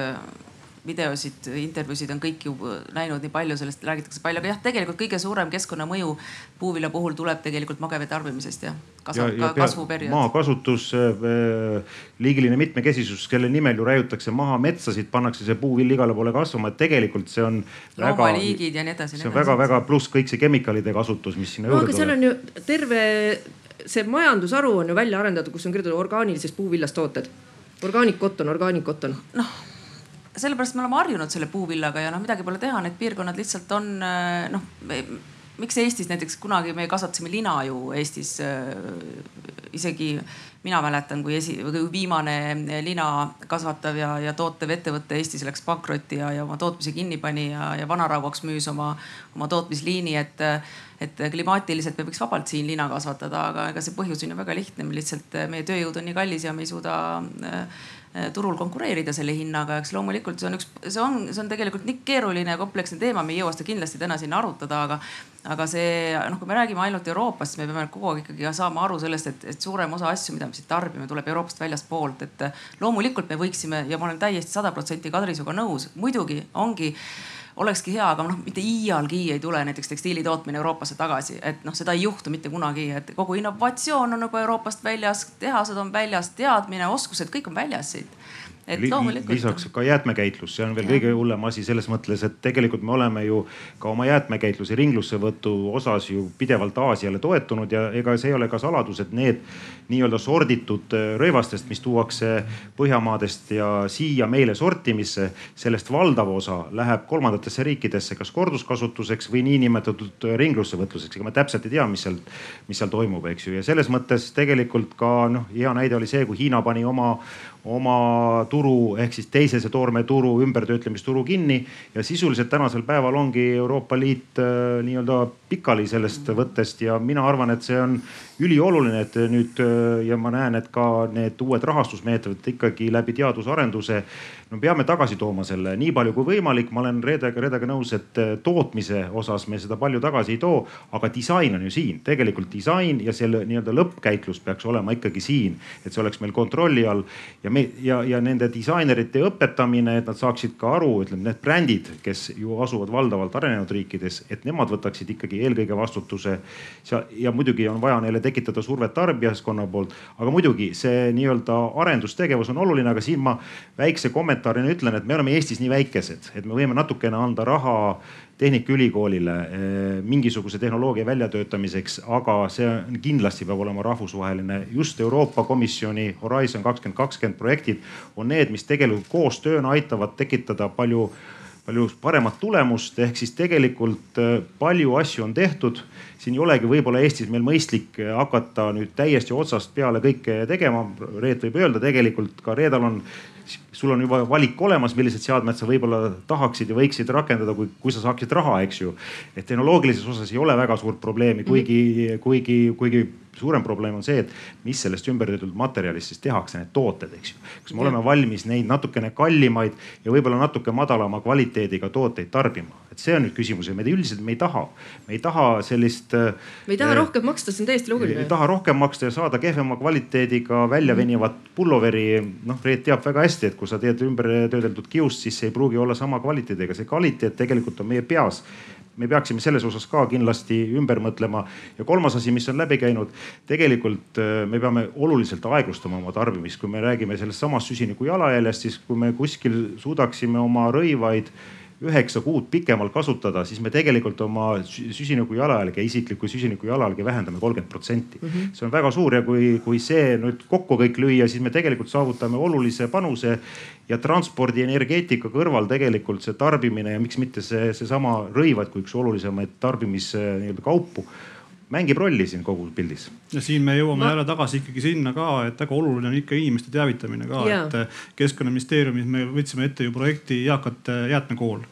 Speaker 6: videosid, intervjuusid on kõik ju näinud, nii palju sellest räägitakse palju, aga jah, tegelikult kõige suurem keskkonnamõju puuvilja puhul tuleb tegelikult magevee tarbimisest jah. ja, ka kasvuperiood.
Speaker 1: maakasutus, äh, liigiline mitmekesisus, kelle nimel ju raiutakse maha metsasid, pannakse see puuvill igale poole kasvama, et tegelikult see on.
Speaker 6: loomaliigid ja nii edasi.
Speaker 1: see on väga-väga pluss kõik see kemikaalide kasutus, mis sinna
Speaker 2: no, juurde tuleb. seal on ju terve see majandusharu on ju välja arendatud, kus on kirjutatud orgaanilisest puuvillast tooted. orgaanikotton, orgaanikotton.
Speaker 6: noh sellepärast me oleme harjunud selle puuvillaga ja noh, midagi pole teha, need piirkonnad lihtsalt on äh, noh miks Eestis näiteks kunagi me kasvatasime lina ju Eestis äh, isegi mina mäletan, kui esi, kui viimane linakasvatav ja, ja tootev ettevõte Eestis läks pankrotti ja, ja oma tootmise kinni pani ja, ja vanarauaks müüs oma, oma tootmisliini, et, et klimaatiliselt me võiks vabalt siin lina kasvatada, aga ega see põhjus on ju väga lihtne, me lihtsalt, meie tööjõud on nii kallis ja me ei suuda äh, Eh, turul konkureerida selle hinnaga, eks loomulikult see on üks, see on, see on tegelikult nii keeruline ja kompleksne teema, me ei jõua seda kindlasti täna siin arutada, aga. aga see noh, kui me räägime ainult Euroopast, siis me peame kogu aeg ikkagi saama aru sellest, et, et suurem osa asju, mida me siit tarbime, tuleb Euroopast väljastpoolt, et loomulikult me võiksime ja ma olen täiesti sada protsenti Kadri sinuga nõus, muidugi ongi olekski hea, aga noh, mitte iialgi ei tule näiteks tekstiili tootmine Euroopasse tagasi, et noh, seda ei juhtu mitte kunagi, et kogu innovatsioon on juba Euroopast väljas, tehased on väljas, teadmine, oskused, kõik on väljas siit et loomulikult.
Speaker 1: lisaks ka jäätmekäitlus, see on veel ja. kõige hullem asi selles mõttes, et tegelikult me oleme ju ka oma jäätmekäitluse ringlussevõtu osas ju pidevalt Aasiale toetunud ja ega see ei ole ka saladus, et need nii-öelda sorditud äh, rõivastest, mis tuuakse Põhjamaadest ja siia meile sortimisse, sellest valdav osa läheb kolmandatesse riikidesse, kas korduskasutuseks või niinimetatud ringlussevõtluseks. ega me täpselt ei tea, mis seal, mis seal toimub, eks ju, ja selles mõttes tegelikult ka noh, hea näide oli see, kui Hiina pani oma oma turu ehk siis teisese toormeturu, ümbertöötlemisturu kinni. Ja sisuliselt tänasel päeval ongi Euroopa Liit äh, nii-öelda pikali sellest võttest ja mina arvan, et see on ülioluline, et nüüd äh, ja ma näen, et ka need uued rahastusmeetodid ikkagi läbi teadusarenduse. no peame tagasi tooma selle nii palju kui võimalik, ma olen Reedega, Reedega nõus, et äh, tootmise osas me seda palju tagasi ei too, aga disain on ju siin, tegelikult disain ja selle nii-öelda lõppkäitlus peaks olema ikkagi siin, et see oleks meil kontrolli all ja me ja, ja nende disainerite õpetamine, et nad saaksid ka aru, ütleme need brändid, kes ju asuvad valdavalt arenenud riikides, et nemad võtaksid ikkagi eelkõige vastutuse. ja muidugi on vaja neile tekitada survet tarbijaskonna poolt, aga muidugi see nii-öelda arendustegevus on oluline, aga siin ma väikse kommentaarina ütlen, et me oleme Eestis nii väikesed, et me võime natukene anda raha Tehnikaülikoolile eh, mingisuguse tehnoloogia väljatöötamiseks, aga see kindlasti peab olema rahvusvaheline. just Euroopa Komisjoni Horizon kakskümmend kakskümmend projektid on need, mis tegelikult koostööna aitavad tekitada palju palju paremat tulemust, ehk siis tegelikult äh, palju asju on tehtud. siin ei olegi võib-olla Eestis meil mõistlik äh, hakata nüüd täiesti otsast peale kõike tegema. Reet võib öelda, tegelikult ka Reedal on, sul on juba valik olemas, millised seadmed sa võib-olla tahaksid ja võiksid rakendada, kui, kui sa saaksid raha, eks ju. et tehnoloogilises osas ei ole väga suurt probleemi, kuigi, kuigi, kuigi suurem probleem on see, et mis sellest ümbertöödeldud materjalist siis tehakse, need tooted, eks ju. kas me oleme valmis neid natukene kallimaid ja võib-olla natuke madalama kvaliteediga tooteid tarbima, et see on nüüd küsimus ja me üldiselt me ei taha, me ei taha sellist.
Speaker 2: me ei taha äh, rohkem maksta, see on täiesti loogiline.
Speaker 1: ei taha rohkem maksta ja saada kehvema kvaliteediga väljavenivat pulloveri. noh, Reet teab väga hästi, et kui sa teed ümbertöödeldud kiust, siis see ei pruugi olla sama kvaliteediga, see kvaliteet tegelikult on meie peas me peaksime selles osas ka kindlasti ümber mõtlema. ja kolmas asi, mis on läbi käinud, tegelikult äh, me peame oluliselt aeglustama oma tarbimist, kui me räägime sellest samast süsiniku jalajäljest, siis kui me kuskil suudaksime oma rõivaid üheksa kuud pikemalt kasutada, siis me tegelikult oma süsiniku jalajälge, isikliku süsiniku jalajälge vähendame kolmkümmend protsenti. Mhm. see on väga suur ja kui, kui see nüüd kokku kõik lüüa, siis me tegelikult saavutame olulise panuse ja transpordi, energeetika kõrval tegelikult see tarbimine ja miks mitte see, seesama rõivad kui üks olulisemaid tarbimis nii-öelda kaupu mängib rolli siin kogu pildis.
Speaker 3: ja siin me jõuame jälle tagasi ikkagi sinna ka, et väga oluline on ikka inimeste teavitamine ka, et eh, keskkonnaministeeriumis me võtsime ette ju projekti Eakate jäätmekool,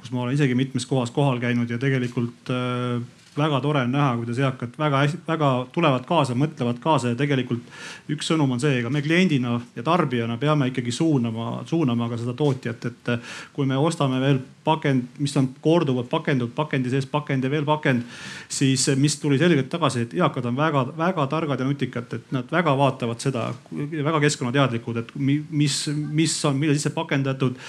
Speaker 3: kus ma olen isegi mitmes kohas kohal käinud ja tegelikult äh, väga tore on näha, kuidas eakad väga hästi, väga tulevad kaasa, mõtlevad kaasa ja tegelikult üks sõnum on see, ega me kliendina ja tarbijana peame ikkagi suunama, suunama ka seda tootjat, et kui me ostame veel pakend, mis on korduvalt pakendud, pakendi sees pakend ja veel pakend, siis mis tuli selgelt tagasi, et eakad on väga-väga targad ja nutikad, et nad väga vaatavad seda, väga keskkonnateadlikud, et mis, mis on, mille sisse pakendatud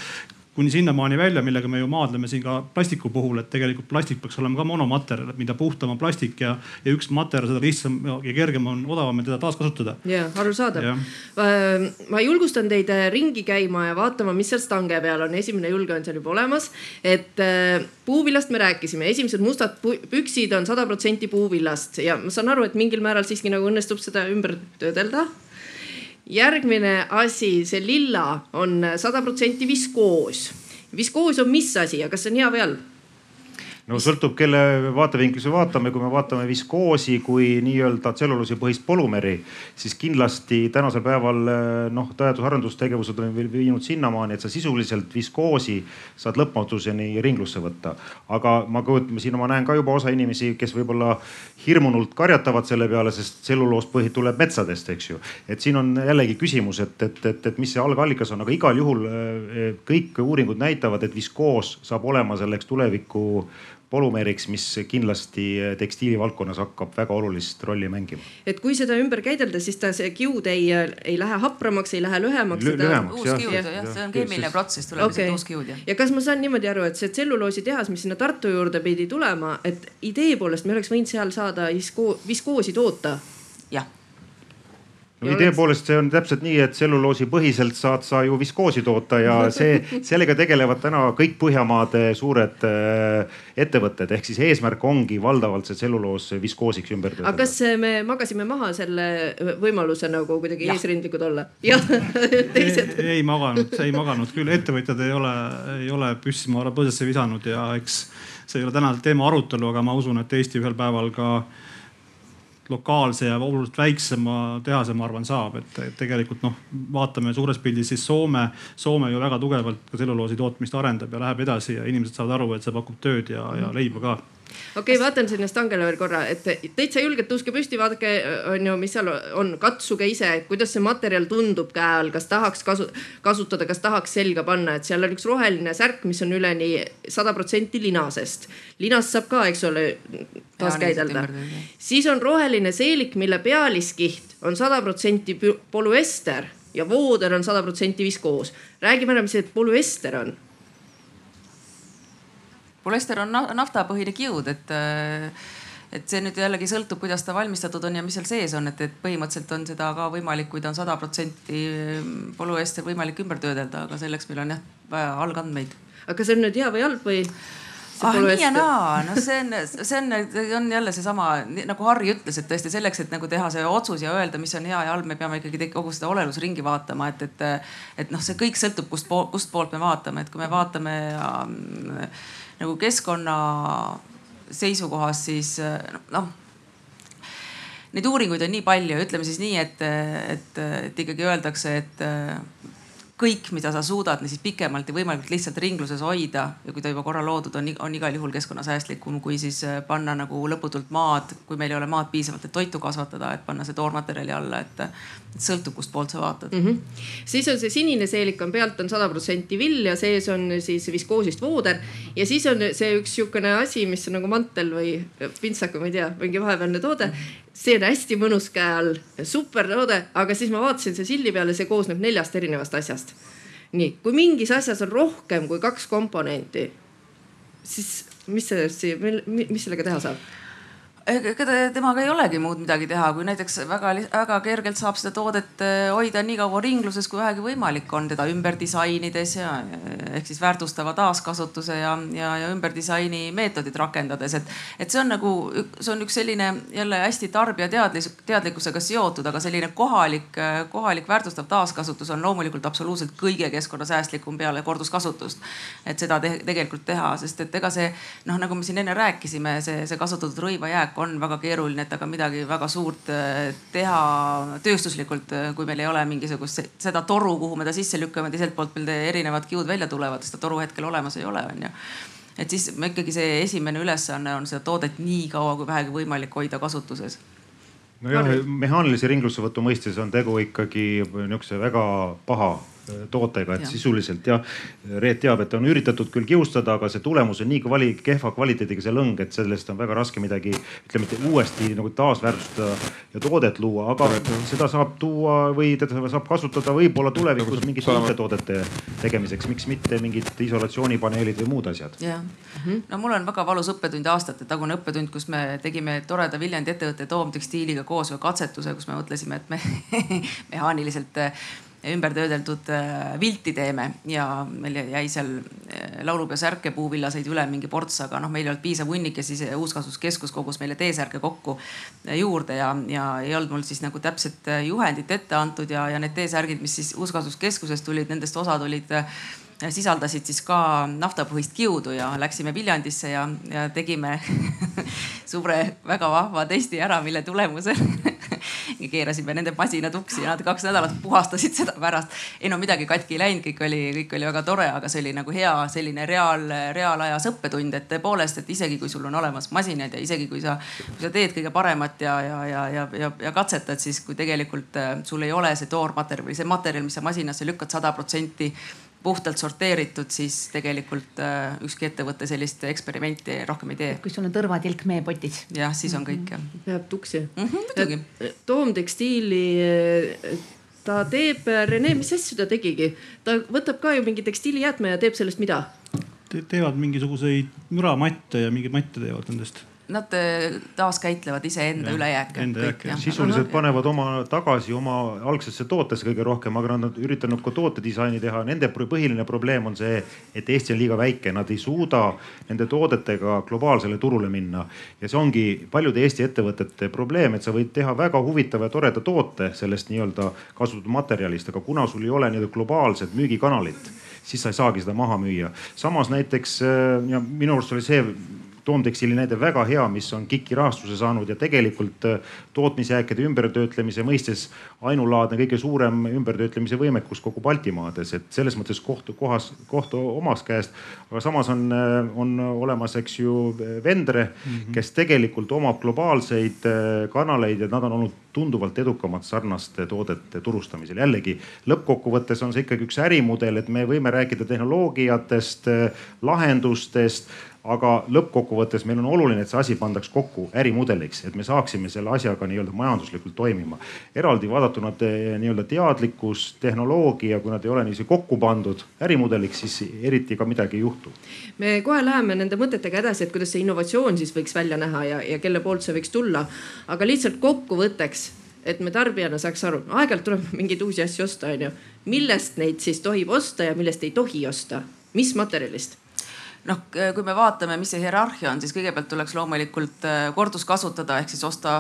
Speaker 3: kuni sinnamaani välja, millega me ju maadleme siin ka plastiku puhul, et tegelikult plastik peaks olema ka monomaterjal, et mida puhtam on plastik ja, ja üks materjal, seda lihtsam ja kergem on, odavam on teda taaskasutada.
Speaker 2: ja arusaadav. ma julgustan teid äh, ringi käima ja vaatama, mis seal stange peal on, esimene julge on seal juba olemas. et äh, puuvillast me rääkisime, esimesed mustad püksid on sada protsenti puuvillast ja ma saan aru, et mingil määral siiski nagu õnnestub seda ümber töödelda järgmine asi, see lilla on sada protsenti viskoos. viskoos on mis asi ja kas see on hea või halb?
Speaker 1: No sõltub, kelle vaatevinklis me vaatame, kui me vaatame viskoosi kui nii-öelda tselluloosipõhist polümeri, siis kindlasti tänasel päeval noh, teadus-arendustegevused on viinud sinnamaani, et sa sisuliselt viskoosi saad lõpmatuseni ringlusse võtta. aga ma kujutan, siin ma näen ka juba osa inimesi, kes võib-olla hirmunult karjatavad selle peale, sest tselluloospõhi tuleb metsadest, eks ju. et siin on jällegi küsimus, et, et, et, et mis see algallikas on, aga igal juhul kõik uuringud näitavad, et viskoos saab olema selleks tuleviku polümeeriks, mis kindlasti tekstiilivaldkonnas hakkab väga olulist rolli mängima.
Speaker 2: et kui seda ümber käidelda, siis ta, see kiud ei, ei lähe hapramaks, ei lähe lühemaks
Speaker 1: Lü. lühemaks
Speaker 6: uus kiud jah, jah, see on keemiline protsess, tuleb okay. lihtsalt uus kiud jah.
Speaker 2: ja kas ma saan niimoodi aru, et see tselluloositehas, mis sinna Tartu juurde pidi tulema, et idee poolest me oleks võinud seal saada viskoosi toota?
Speaker 6: jah
Speaker 1: no idee poolest see on täpselt nii, et tselluloosi põhiselt saad sa ju viskoosi toota ja see, sellega tegelevad täna kõik Põhjamaade suured äh, ettevõtted, ehk siis eesmärk ongi valdavalt see tselluloos viskoosiks ümber töötada.
Speaker 2: aga kas me magasime maha selle võimaluse nagu kuidagi eesrindlikud olla? jah
Speaker 3: teised? ei maganud, ei maganud küll, ettevõtjad ei ole, ei ole püssi maale põõsasse visanud ja eks see ei ole täna teema arutelu, aga ma usun, et Eesti ühel päeval ka lokaalse ja oluliselt väiksema tehase, ma arvan, saab, et tegelikult noh, vaatame suures pildis, siis Soome, Soome ju väga tugevalt ka tselluloosi tootmist arendab ja läheb edasi ja inimesed saavad aru, et see pakub tööd ja, ja leiba ka
Speaker 2: okei okay,, vaatan sinna stangele veel korra, et täitsa julgelt tõuske püsti, vaadake, on ju, mis seal on, katsuge ise, kuidas see materjal tundub käe all, kas tahaks kasu, kasutada, kas tahaks selga panna, et seal on üks roheline särk, mis on üleni sada protsenti linasest. linast saab ka, eks ole, taaskäidelda. siis on roheline seelik, mille pealiskiht on sada protsenti polüester ja vooder on sada protsenti viskoos. räägime ära, mis see polüester on
Speaker 6: polüester on naftapõhine kiud, et et see nüüd jällegi sõltub, kuidas ta valmistatud on ja mis seal sees on, et, et põhimõtteliselt on seda ka võimalik, kui ta on sada protsenti polüester võimalik ümber töödelda, aga selleks meil on jah vaja algandmeid.
Speaker 2: aga see on nüüd hea või halb või?
Speaker 6: ah nii ja naa, noh, see on, see on, on jälle seesama nagu Harri ütles, et tõesti selleks, et nagu teha see otsus ja öelda, mis on hea ja halb, me peame ikkagi kogu seda olelusringi vaatama, et, et, et noh, see kõik sõltub, kust poolt, kust poolt me vaatame, et kui me vaatame äh, nagu keskkonna seisukohast, siis noh neid uuringuid on nii palju, ütleme siis nii, et, et, et ikkagi öeldakse, et kõik, mida sa suudad siis pikemalt ja võimalikult lihtsalt ringluses hoida ja kui ta juba korra loodud on, on igal juhul keskkonnasäästlikum, kui siis panna nagu lõputult maad, kui meil ei ole maad piisavalt, et toitu kasvatada, et panna see toormaterjali alla, et, sõltub, kustpoolt sa vaatad mm.
Speaker 2: -hmm. siis on see sinine seelik on pealt on sada protsenti vill ja sees on siis viskoosist vooder ja siis on see üks sihukene asi, mis on nagu mantel või pintsaka, ma ei tea, mingi vahepealne toode see on hästi mõnus käe all, super toode, aga siis ma vaatasin see sildi peale, see koosneb neljast erinevast asjast. nii, kui mingis asjas on rohkem kui kaks komponenti, siis mis sellest, mis sellega teha saab?
Speaker 6: Ega temaga ei olegi muud midagi teha, kui näiteks väga-väga kergelt saab seda toodet eh, hoida nii kaua ringluses, kui vähegi võimalik on, teda ümber disainides ja ehk siis väärtustava taaskasutuse ja, ja, ja ümberdisaini meetodid rakendades, et, et see on nagu, see on üks selline jälle hästi tarbija teadlis, teadlikkusega seotud, aga selline kohalik, kohalik väärtustav taaskasutus on loomulikult absoluutselt kõige keskkonnasäästlikum peale korduskasutust. et seda te tegelikult teha, sest et ega see noh, nagu me siin enne rääkisime, see, see kasutatud rõivajääk on väga keeruline, et aga midagi väga suurt äh, teha tööstuslikult, äh, kui meil ei ole mingisugust seda toru, kuhu me ta sisse lükkame, teiselt poolt meil erinevad kiud välja tulevad, seda toru hetkel olemas ei ole, onju et siis ikkagi see esimene ülesanne on seda toodet nii kaua kui vähegi võimalik hoida kasutuses.
Speaker 1: Nojah, mehaanilise ringlussevõtu mõistes on tegu ikkagi niisuguse väga paha tootega, et ja. sisuliselt jah, Reet teab, et on üritatud küll kiustada, aga see tulemus on nii kvali-, kehva kvaliteediga see lõng, et sellest on väga raske midagi, ütleme, et uuesti nagu taasväärtustada ja toodet luua, aga Correct. seda saab tuua või teda saab kasutada võib-olla tulevikus nagu mingite uute toodete tegemiseks, miks mitte mingid isolatsioonipaneelid või muud asjad.
Speaker 6: jah, mhm. no mul on väga valus õppetund, aastate tagune õppetund, kus me tegime toreda Viljandi ettevõtte Toom tekstiiliga koos ühe katsetuse, kus me mõtlesime, et me mehaaniliselt ümber töödeldud äh, vilti teeme. Ja meil jäi seal äh, laulupeo särke, puuvillaseid üle mingi ports, aga noh, meil ei olnud piisav hunnik ja siis Uuskasutuskeskus kogus meile T-särke kokku äh, juurde ja, ja ei olnud mul siis nagu täpset juhendit ette antud ja, ja need T-särgid, mis siis Uuskasutuskeskusest tulid, nendest osad olid sisaldasid siis ka naftapõhist kiudu ja läksime Viljandisse ja, ja tegime suure väga vahva testi ära, mille tulemusel keerasime nende masinad uksi ja nad kaks nädalat puhastasid seda pärast. ei no midagi katki ei läinud, kõik oli, kõik oli väga tore, aga see oli nagu hea selline reaal, reaalajas õppetund, et tõepoolest, et isegi kui sul on olemas masinad ja isegi kui sa, kui sa teed kõige paremat ja, ja, ja, ja, ja, ja katsetad, siis kui tegelikult äh, sul ei ole see toormaterjal või see materjal, mis sa masinasse lükkad sada protsenti puhtalt sorteeritud, siis tegelikult äh, ükski ettevõte sellist eksperimenti rohkem ei tee.
Speaker 4: kui sul on tõrvatilk meepotis.
Speaker 6: jah, siis on kõik jah.
Speaker 2: peab tuksi
Speaker 6: mm. -hmm, muidugi.
Speaker 2: Toom tekstiili ta teeb, Rene, mis asju ta tegigi, ta võtab ka ju mingi tekstiilijäätme ja teeb sellest mida
Speaker 3: Te? teevad mingisuguseid müramatte ja mingeid matte teevad nendest
Speaker 6: nad taaskäitlevad iseenda ülejääke.
Speaker 1: sisuliselt panevad oma tagasi oma algsesse tootesse kõige rohkem, aga nad on üritanud ka tootedisaini teha. Nende põhiline probleem on see, et Eesti on liiga väike, nad ei suuda nende toodetega globaalsele turule minna. ja see ongi paljude Eesti ettevõtete probleem, et sa võid teha väga huvitava ja toreda toote sellest nii-öelda kasutatud materjalist, aga kuna sul ei ole nii-öelda globaalset müügikanalit siis sa ei saagi seda maha müüa. samas näiteks äh, ja minu arust oli see toomtekstiili näide väga hea, mis on KIK-i rahastuse saanud ja tegelikult äh, tootmisjääkide ümbertöötlemise mõistes ainulaadne, kõige suurem ümbertöötlemise võimekus kogu Baltimaades, et selles mõttes koht, kohas, koht omas käest. aga samas on, äh, on olemas, eks ju, Vendre mm, -hmm. kes tegelikult omab globaalseid kanaleid ja nad on olnud tunduvalt edukamad sarnaste toodete turustamisel. jällegi lõppkokkuvõttes on see ikkagi üks ärimudel, et me võime rääkida tehnoloogiatest, lahendustest aga lõppkokkuvõttes meil on oluline, et see asi pandaks kokku ärimudeliks, et me saaksime selle asjaga nii-öelda majanduslikult toimima. eraldi vaadatuna nii-öelda teadlikkus, tehnoloogia, kui nad ei ole niiviisi kokku pandud ärimudeliks, siis eriti ka midagi ei juhtu.
Speaker 2: me kohe läheme nende mõtetega edasi, et kuidas see innovatsioon siis võiks välja näha ja, ja kelle poolt see võiks tulla. aga lihtsalt kokkuvõtteks et me tarbijana saaks aru, aeg-ajalt tuleb mingeid uusi asju osta, onju. millest neid siis tohib osta ja millest ei tohi osta, mis materjalist?
Speaker 6: Noh, kui me vaatame, mis see hierarhia on, siis kõigepealt tuleks loomulikult äh, korduskasutada ehk siis osta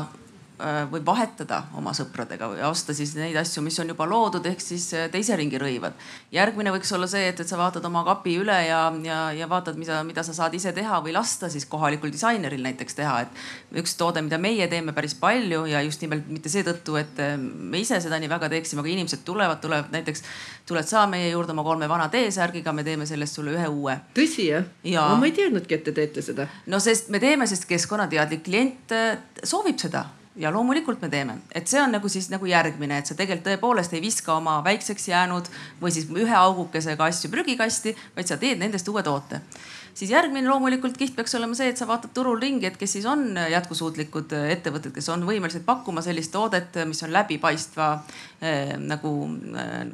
Speaker 6: Äh, või vahetada oma sõpradega või osta siis neid asju, mis on juba loodud, ehk siis äh, teise ringi rõivad. järgmine võiks olla see, et, et sa vaatad oma kapi üle ja, ja, ja vaatad, mida, mida sa saad ise teha või lasta siis kohalikul disaineril näiteks teha. et üks toode, mida meie teeme päris palju ja just nimelt mitte seetõttu, et äh, me ise seda nii väga teeksime, aga inimesed tulevad, tulevad näiteks, tuled sa meie juurde oma kolme vana T-särgiga, me teeme sellest sulle ühe uue.
Speaker 2: tõsi jah ja.? ma ei teadnudki, et te teete seda.
Speaker 6: no sest me teeme, sest keskkonnateadlik klient soovib seda ja loomulikult me teeme, et see on nagu siis nagu järgmine, et sa tegelikult tõepoolest ei viska oma väikseks jäänud või siis ühe augukesega asju prügikasti, vaid sa teed nendest uue toote siis järgmine loomulikult kiht peaks olema see, et sa vaatad turul ringi, et kes siis on jätkusuutlikud ettevõtted, kes on võimelised pakkuma sellist toodet, mis on läbipaistva eh, nagu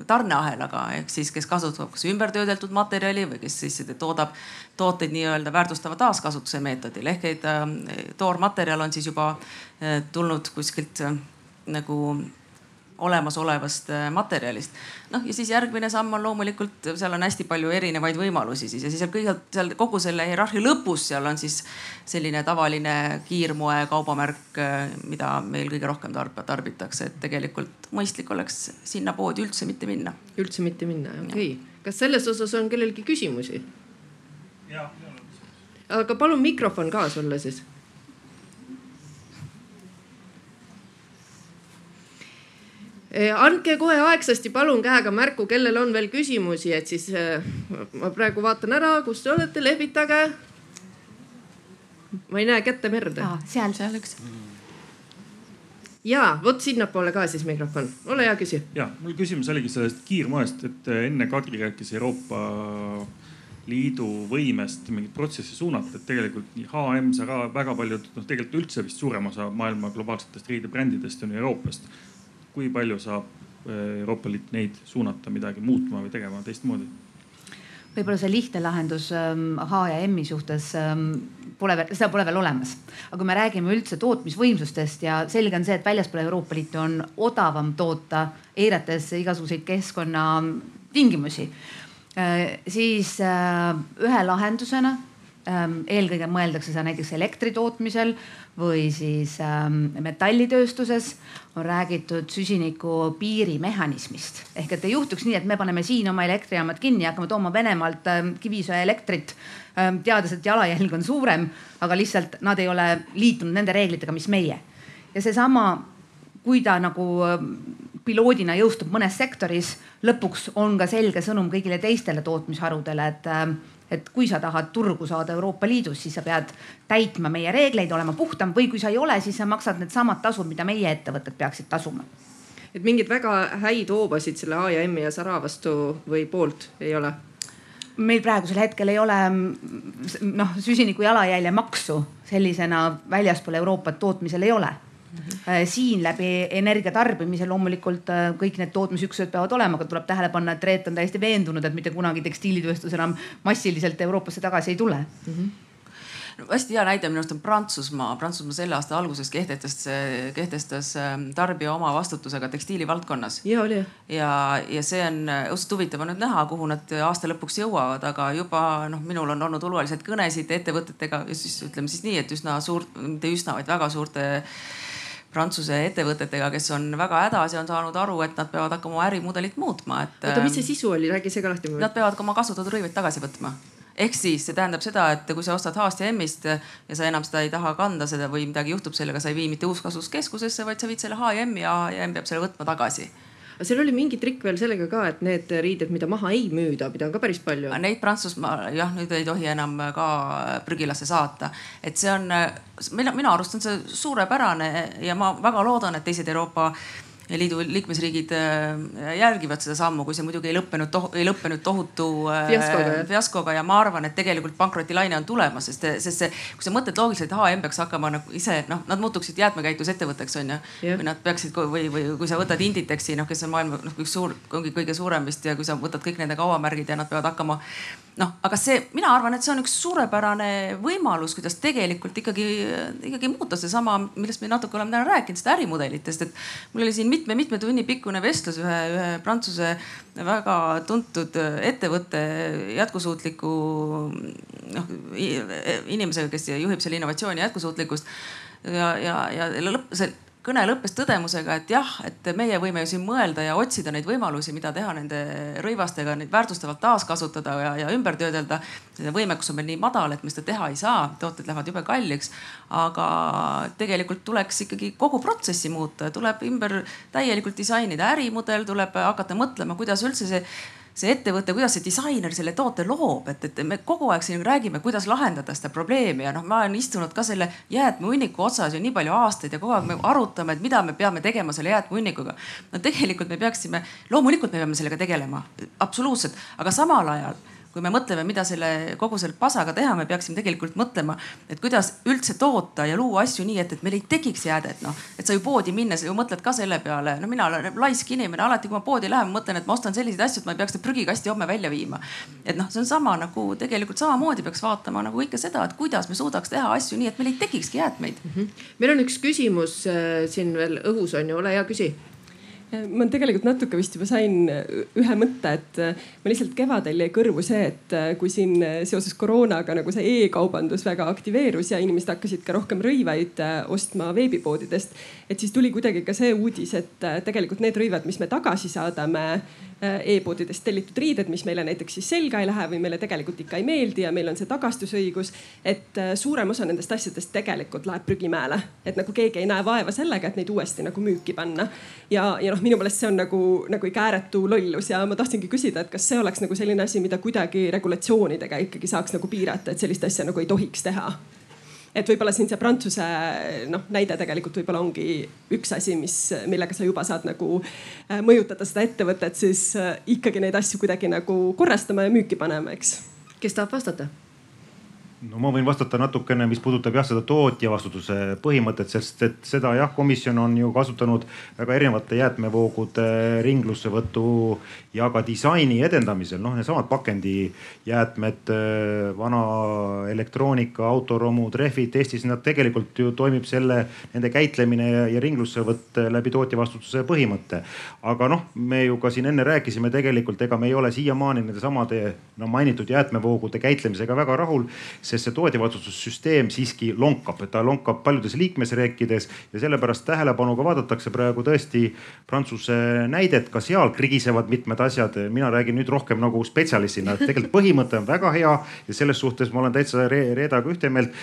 Speaker 6: tarneahelaga ehk siis, kes kasutab kas ümbertöödeldud materjali või kes siis toodab tooteid nii-öelda väärtustava taaskasutuse meetodil ehk et eh, toormaterjal on siis juba eh, tulnud kuskilt nagu olemasolevast äh, materjalist. Noh ja siis järgmine samm on loomulikult, seal on hästi palju erinevaid võimalusi siis ja siis seal kõigepealt seal kogu selle hierarhia lõpus, seal on siis selline tavaline kiirmoe kaubamärk, mida meil kõige rohkem tarb tarbitakse, et tegelikult mõistlik oleks sinna poodi üldse mitte minna.
Speaker 2: üldse mitte minna, okei okay.. kas selles osas on kellelgi küsimusi? aga palun mikrofon ka sulle siis andke kohe aegsasti palun käega märku, kellel on veel küsimusi, et siis eh, ma praegu vaatan ära, kus te olete, lehvitage. ma ei näe kätte merd.
Speaker 4: seal, seal üks.
Speaker 2: ja vot sinnapoole ka siis mikrofon, ole hea, küsi.
Speaker 5: ja mul küsimus oligi sellest kiirmoest, et enne Kadri rääkis Euroopa Liidu võimest mingit protsessi suunata, et tegelikult nii HM, Zara, väga paljud, noh tegelikult üldse vist suurem osa maailma globaalsetest riidebrändidest on Euroopast kui palju saab eh, Euroopa Liit neid suunata midagi muutma või tegema teistmoodi?
Speaker 4: võib-olla see lihtne lahendus ähm, H ja M-i suhtes ähm, pole veel, seda pole veel olemas. aga kui me räägime üldse tootmisvõimsustest ja selge on see, et väljaspool Euroopa Liitu on odavam toota, eirates igasuguseid keskkonnatingimusi, äh, siis äh, ühe lahendusena eelkõige mõeldakse seda näiteks elektri tootmisel või siis ähm, metallitööstuses on räägitud süsiniku piirimehhanismist. ehk et ei juhtuks nii, et me paneme siin oma elektrijaamad kinni ja hakkame tooma Venemaalt ähm, kivisöeelektrit ähm,, teades, et jalajälg on suurem, aga lihtsalt nad ei ole liitunud nende reeglitega, mis meie. ja seesama, kui ta nagu piloodina jõustub mõnes sektoris, lõpuks on ka selge sõnum kõigile teistele tootmisharudele, et et kui sa tahad turgu saada Euroopa Liidus, siis sa pead täitma meie reegleid, olema puhtam või kui sa ei ole, siis sa maksad needsamad tasud, mida meie ettevõtted peaksid tasuma.
Speaker 2: et mingeid väga häid hoobasid selle A ja M-i ja Sara vastu või poolt ei ole?
Speaker 4: meil praegusel hetkel ei ole noh, süsiniku jalajälje maksu sellisena väljaspool Euroopat tootmisel ei ole siin läbi energia tarbimise loomulikult äh, kõik need tootmisüksused peavad olema, aga tuleb tähele panna, et Reet on täiesti veendunud, et mitte kunagi tekstiilitööstus enam massiliselt Euroopasse tagasi ei tule mm. -hmm
Speaker 6: hästi hea näide minu arust on Prantsusmaa. Prantsusmaa selle aasta alguses kehtestas, kehtestas ähm, tarbija oma vastutusega tekstiili valdkonnas.
Speaker 2: ja oli
Speaker 6: ja, ja see on õudselt huvitav on nüüd näha, kuhu nad aasta lõpuks jõuavad, aga juba noh, minul on olnud hulgaliselt kõnesid ettevõtetega ja siis ütleme siis nii, et üsna suurt, mitte üsna, vaid väga suurte Prantsuse ettevõtetega, kes on väga hädas ja on saanud aru, et nad peavad hakkama oma ärimudelit muutma, et.
Speaker 2: oota, mis see sisu oli, räägi see ka lahti.
Speaker 6: Nad peavad ka oma kasutatud rõivaid tagasi võtma ehk siis see tähendab seda, et kui sa ostad H-st ja M-ist ja sa enam seda ei taha kanda seda või midagi juhtub sellega, sa ei vii mitte uuskasutuskeskusesse, vaid sa viid selle H ja M ja ja M peab selle võtma tagasi
Speaker 2: aga seal oli mingi trikk veel sellega ka, et need riided, mida maha ei müüda, mida on ka päris palju.
Speaker 6: Neid Prantsusmaal jah, nüüd ei tohi enam ka prügilasse saata, et see on, mina, minu arust on see suurepärane ja ma väga loodan, et teised Euroopa Liidu liikmesriigid äh, järgivad seda sammu, kui see muidugi ei lõppenud, ei lõppenud tohutu
Speaker 2: äh, fiaskoga,
Speaker 6: fiaskoga. Ja ma arvan, et tegelikult pankrotilaine on tulemas, sest, sest see, kui sa mõtled loogiliselt, HM peaks hakkama nagu ise noh, nad muutuksid jäätmekäitlusettevõtteks on ju. või nad peaksid või, või kui sa võtad Inditexi noh, kes on maailma noh, üks suur, ongi kõige suurem vist ja kui sa võtad kõik nende kaubamärgid ja nad peavad hakkama noh, aga see, mina arvan, et see on üks suurepärane võimalus, kuidas tegelikult ikkagi, ikkagi muuta seesama, millest me natuke oleme täna rääkinud, seda ärimudelitest, et mul oli siin mitme-mitme tunni pikkune vestlus ühe, ühe Prantsuse väga tuntud ettevõtte jätkusuutliku noh inimesega, kes juhib selle innovatsiooni jätkusuutlikkust. Ja, ja, ja lõpp, see kõne lõppes tõdemusega, et jah, et meie võime ju siin mõelda ja otsida neid võimalusi, mida teha nende rõivastega, neid väärtustavalt taaskasutada ja, ja ümber töödelda. võimekus on meil nii madal, et me seda teha ei saa, tooted lähevad jube kalliks. aga tegelikult tuleks ikkagi kogu protsessi muuta, tuleb ümber täielikult disainida ärimudel, tuleb hakata mõtlema, kuidas üldse see see ettevõte, kuidas see disainer selle toote loob, et, et me kogu aeg siin räägime, kuidas lahendada seda probleemi ja noh, ma olen istunud ka selle jäätmehunniku otsas ju nii palju aastaid ja kogu aeg me arutame, et mida me peame tegema selle jäätmehunnikuga. no tegelikult me peaksime, loomulikult me peame sellega tegelema, absoluutselt, aga samal ajal kui me mõtleme, mida selle kogu selle pasaga teha, me peaksime tegelikult mõtlema, et kuidas üldse toota ja luua asju nii, et, et meil ei tekiks jäädet, noh. et sa ju poodi minnes ju mõtled ka selle peale, no mina olen laisk inimene, alati kui ma poodi lähen, mõtlen, et ma ostan selliseid asju, et ma ei peaks seda prügikasti homme välja viima. et noh, see on sama nagu tegelikult samamoodi peaks vaatama nagu ikka seda, et kuidas me suudaks teha asju nii, et meil ei tekikski jäätmeid mm.
Speaker 2: -hmm. meil on üks küsimus äh, siin veel õhus on ju, ole hea, küsi
Speaker 7: ma tegelikult natuke vist juba sain ühe mõtte, et äh, ma lihtsalt kevadel jäi kõrvu see, et äh, kui siin äh, seoses koroonaga nagu see e-kaubandus väga aktiveerus ja inimesed hakkasid ka rohkem rõivaid ostma veebipoodidest. et siis tuli kuidagi ka see uudis, et tegelikult need rõivad, mis me tagasi saadame e-poodidest tellitud riided, mis meile näiteks siis selga ei lähe või meile tegelikult ikka ei meeldi ja meil on see tagastusõigus. et suurem osa nendest asjadest tegelikult läheb prügimäele, et nagu keegi ei näe vaeva sellega, et neid uuesti nagu müüki panna. ja, ja noh, minu meelest see on nagu, nagu ikka ääretu lollus ja ma tahtsingi küsida, et kas see oleks nagu selline asi, mida kuidagi regulatsioonidega ikkagi saaks nagu piirata, et sellist asja nagu ei tohiks teha et võib-olla siin see Prantsuse noh näide tegelikult võib-olla ongi üks asi, mis, millega sa juba saad nagu äh, mõjutada seda ettevõtet siis äh, ikkagi neid asju kuidagi nagu korrastama ja müüki panema, eks.
Speaker 2: kes tahab vastata?
Speaker 1: No ma võin vastata natukene, mis puudutab jah seda tootja vastutuse põhimõtet, sest et seda jah, komisjon on ju kasutanud väga erinevate jäätmevoogude ringlussevõtu ja ka disaini edendamisel. noh, needsamad pakendijäätmed, vana elektroonika, autoromud, rehvid Eestis, nad tegelikult ju toimib selle, nende käitlemine ja, ja ringlussevõtt läbi tootja vastutuse põhimõtte. aga noh, me ju ka siin enne rääkisime tegelikult, ega me ei ole siiamaani nende samade no mainitud jäätmevoogude käitlemisega väga rahul sest see tootjavastutussüsteem siiski lonkab, ta lonkab paljudes liikmesriikides ja sellepärast tähelepanuga vaadatakse praegu tõesti Prantsuse näidet, ka seal krigisevad mitmed asjad. mina räägin nüüd rohkem nagu spetsialistina, et tegelikult põhimõte on väga hea ja selles suhtes ma olen täitsa Reedaga ühte meelt.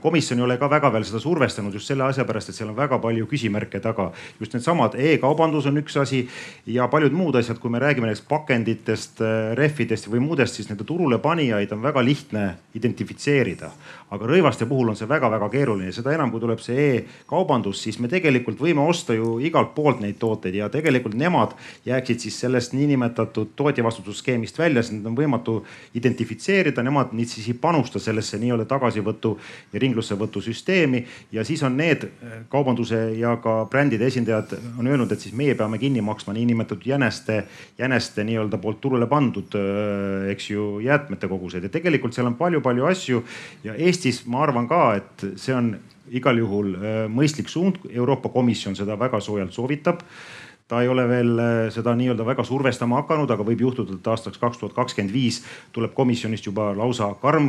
Speaker 1: komisjon ei ole ka väga veel seda survestanud just selle asja pärast, et seal on väga palju küsimärke taga. just needsamad e-kaubandus on üks asi ja paljud muud asjad, kui me räägime näiteks pakenditest, rehvidest või muudest, siis nende turule panijaid on väga lihtne identifitseerida registreerida. Aga rõivaste puhul on see väga-väga keeruline, seda enam kui tuleb see e-kaubandus, siis me tegelikult võime osta ju igalt poolt neid tooteid ja tegelikult nemad jääksid siis sellest niinimetatud tootjavastutusskeemist välja, sest need on võimatu identifitseerida, nemad nüüd siis ei panusta sellesse nii-öelda tagasivõtu ja ringlussevõtu süsteemi. ja siis on need äh, kaubanduse ja ka brändide esindajad on öelnud, et siis meie peame kinni maksma niinimetatud jäneste, jäneste nii-öelda poolt turule pandud, äh, eks ju, jäätmete kogused ja tegelikult seal on palju-palju asju ju. ja Eestis ma arvan ka, et see on igal juhul mõistlik suund, Euroopa Komisjon seda väga soojalt soovitab ta ei ole veel seda nii-öelda väga survestama hakanud, aga võib juhtuda, et aastaks kaks tuhat kakskümmend viis tuleb komisjonist juba lausa karm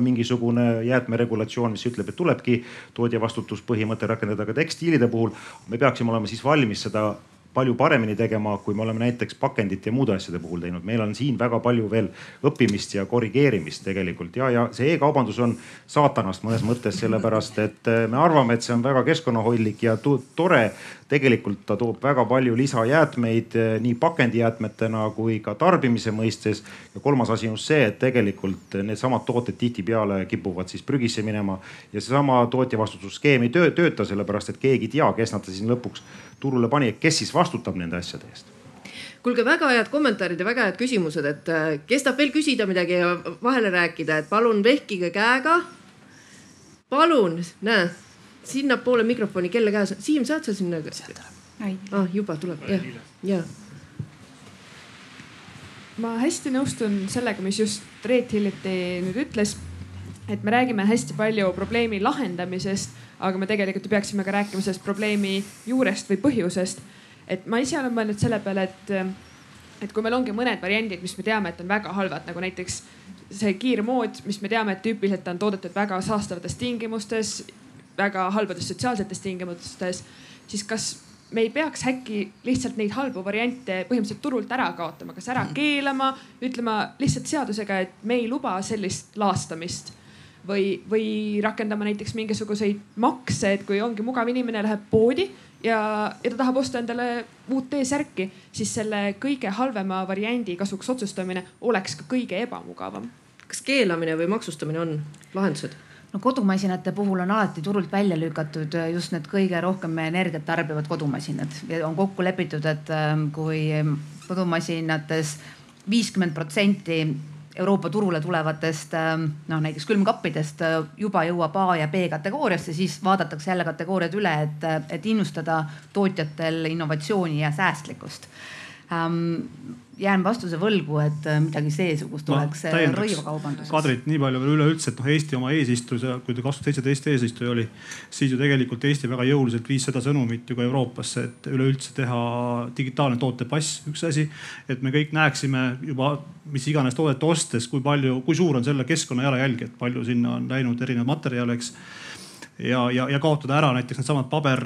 Speaker 1: mingisugune jäätmeregulatsioon, mis ütleb, et tulebki tootja vastutuspõhimõte rakendada ka tekstiilide puhul. me peaksime olema siis valmis seda palju paremini tegema, kui me oleme näiteks pakendite ja muude asjade puhul teinud. meil on siin väga palju veel õppimist ja korrigeerimist tegelikult ja, ja see e-kaubandus on saatanast mõnes mõttes, sellepärast et me arvame, et see on väga keskkonnahoidlik ja tore tegelikult ta toob väga palju lisajäätmeid eh, nii pakendijäätmetena kui ka tarbimise mõistes. ja kolmas asi on see, et tegelikult needsamad tooted tihtipeale kipuvad siis prügisse minema ja seesama tootjavastutusskeem ei töö, tööta, sellepärast et keegi ei tea, kes nad siin lõpuks turule pani, kes siis vastutab nende asjade eest
Speaker 2: kuulge, väga head kommentaarid ja väga head küsimused, et eh, kes tahab veel küsida midagi ja vahele rääkida, et palun vehkige käega. palun, näe sinnapoole mikrofoni, kelle käes Siim, saad sa sinna? ah, juba tuleb, jah, ja.
Speaker 8: ma hästi nõustun sellega, mis just Reet hiljuti nüüd ütles. et me räägime hästi palju probleemi lahendamisest, aga me tegelikult ju peaksime ka rääkima sellest probleemi juurest või põhjusest. et ma ise olen mõelnud selle peale, et, et kui meil ongi mõned variandid, mis me teame, et on väga halvad, nagu näiteks see kiirmood, mis me teame, et tüüpiliselt on toodetud väga saastavates tingimustes väga halbades sotsiaalsetes tingimustes, siis kas me ei peaks äkki lihtsalt neid halbu variante põhimõtteliselt turult ära kaotama, kas ära mhm. keelama, ütlema lihtsalt seadusega, et me ei luba sellist laastamist või, või rakendama näiteks mingisuguseid makse, et kui ongi mugav inimene läheb poodi ja, ja ta tahab osta endale uut T-särki, siis selle kõige halvema variandi kasuks otsustamine oleks ka kõige ebamugavam.
Speaker 2: kas keelamine või maksustamine on lahendused?
Speaker 4: no kodumasinate puhul on alati turult välja lükatud just need kõige rohkem energiat tarbivad kodumasinad ja on kokku lepitud, et ähm, kui kodumasinates viiskümmend protsenti Euroopa turule tulevatest ähm, noh, näiteks külmkappidest äh, juba jõuab A ja B kategooriasse, siis vaadatakse jälle kategooriad üle, et, et innustada tootjatel innovatsiooni ja säästlikkust ähm, jään vastuse võlgu, et äh, midagi seesugust oleks äh, rõivakaubanduses.
Speaker 3: Kadrit nii palju veel üleüldse, et noh, Eesti oma eesistuja, kui ta kaks tuhat seitseteist eesistuja oli, siis ju tegelikult Eesti väga jõuliselt viis seda sõnumit ju ka Euroopasse, et üleüldse teha digitaalne tootepass, üks asi. et me kõik näeksime juba mis iganes toodet ostes, kui palju, kui suur on selle keskkonna jalajälg, et palju sinna on läinud erinevaid materjale, eks ja, ja, ja kaotada ära näiteks needsamad paber,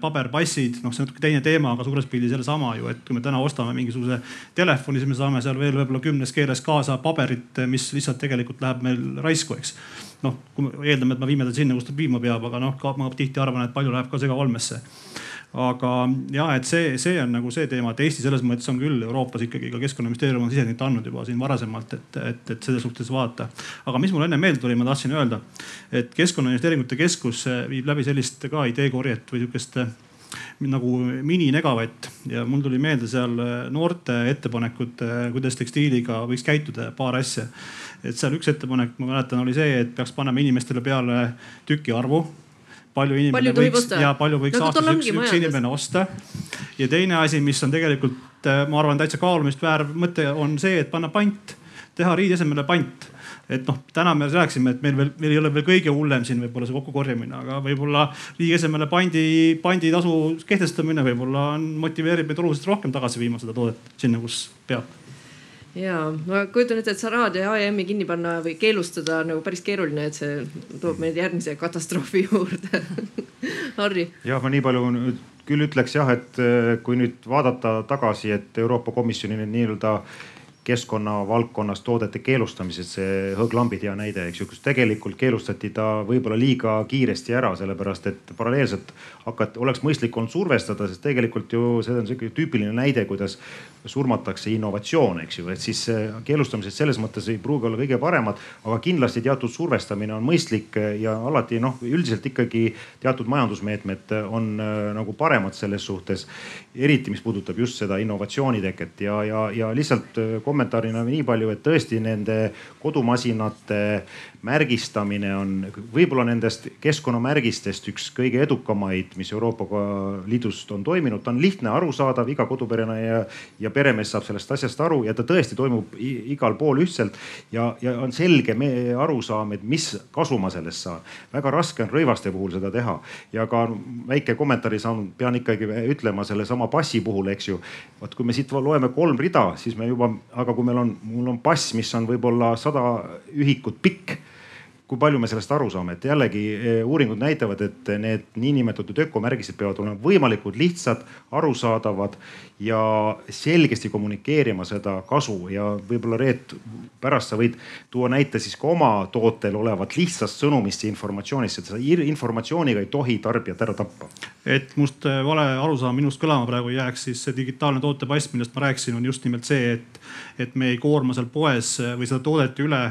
Speaker 3: paberpassid, noh, see on natuke teine teema, aga suures pildis jälle sama ju, et kui me täna ostame mingisuguse telefoni, siis me saame seal veel võib-olla kümnes keeles kaasa paberit, mis lihtsalt tegelikult läheb meil raisku, eks. noh, kui me eeldame, et me viime ta sinna, kus ta viima peab, aga noh, ma tihti arvan, et palju läheb ka segaolmesse aga ja et see, see on nagu see teema, et Eesti selles mõttes on küll Euroopas ikkagi ka keskkonnaministeerium on sisendit andnud juba siin varasemalt, et, et, et selles suhtes vaadata. aga mis mul enne meelde tuli, ma tahtsin öelda, et Keskkonnainvesteeringute Keskus viib läbi sellist ka ideekorjet või sihukest nagu mini-negavatt ja mul tuli meelde seal noorte ettepanekud, kuidas tekstiiliga võiks käituda, paar asja. et seal üks ettepanek, ma mäletan, oli see, et peaks panema inimestele peale tüki arvu palju inimene palju võiks ja palju võiks nagu aastas üks, üks inimene osta. ja teine asi, mis on tegelikult, äh, ma arvan, täitsa kaalumist väärv mõte, on see, et panna pant, teha riidi asemele pant. Et noh, täna me rääkisime, et meil veel, meil ei ole veel kõige hullem siin võib-olla see kokkukorjamine, aga võib-olla riigi asemele pandi, panditasu kehtestamine võib-olla on, motiveerib meid oluliselt rohkem tagasi viima seda toodet sinna, kus peab
Speaker 2: ja ma kujutan ette, et Sarad ja AEM-i kinni panna või keelustada nagu päris keeruline, et see toob meid järgmise katastroofi juurde Harri.
Speaker 1: jah, ma nii palju nüüd küll ütleks jah, et eh, kui nüüd vaadata tagasi, et Euroopa Komisjoni nii-öelda keskkonna valdkonnas toodete keelustamised, see hõõglambid hea näide, eks ju, kus tegelikult keelustati ta võib-olla liiga kiiresti ära, sellepärast et paralleelselt hakata, oleks mõistlik olnud survestada, sest tegelikult ju see on sihuke tüüpiline näide, kuidas surmatakse innovatsioon, eks ju, et siis keelustamised selles mõttes ei pruugi olla kõige paremad, aga kindlasti teatud survestamine on mõistlik ja alati noh, üldiselt ikkagi teatud majandusmeetmed on äh, nagu paremad selles suhtes. eriti, mis puudutab just seda innovatsiooniteket ja, ja, ja lihtsalt äh, kommentaarina nii palju, et tõesti nende kodumasinate märgistamine on võib-olla nendest keskkonnamärgistest üks kõige edukamaid, mis Euroopa Liidust on toiminud. ta on lihtne, arusaadav, iga koduperene ja, ja peremees saab sellest asjast aru ja ta tõesti toimub igal pool ühtselt ja, ja on selge arusaam, et mis kasu ma sellest saan. väga raske on rõivaste puhul seda teha ja ka väike kommentaari saan, pean ikkagi ütlema sellesama passi puhul, eks ju. vot kui me siit loeme kolm rida, siis me juba, aga kui meil on, mul on pass, mis on võib-olla sada ühikut pikk kui palju me sellest aru saame, et jällegi eh, uuringud näitavad, et need niinimetatud ökomärgised peavad olema võimalikult lihtsad, arusaadavad ja selgesti kommunikeerima seda kasu ja võib-olla Reet, pärast sa võid tuua näite siis ka oma tootel olevat lihtsast sõnumist ja informatsioonist, et seda informatsiooniga ei tohi tarbijat ära tappa.
Speaker 3: et must eh, vale arusaam minust kõlama praegu ei jääks, siis see digitaalne tootepass, millest ma rääkisin, on just nimelt see, et, et me ei koorma seal poes eh, või seda toodet üle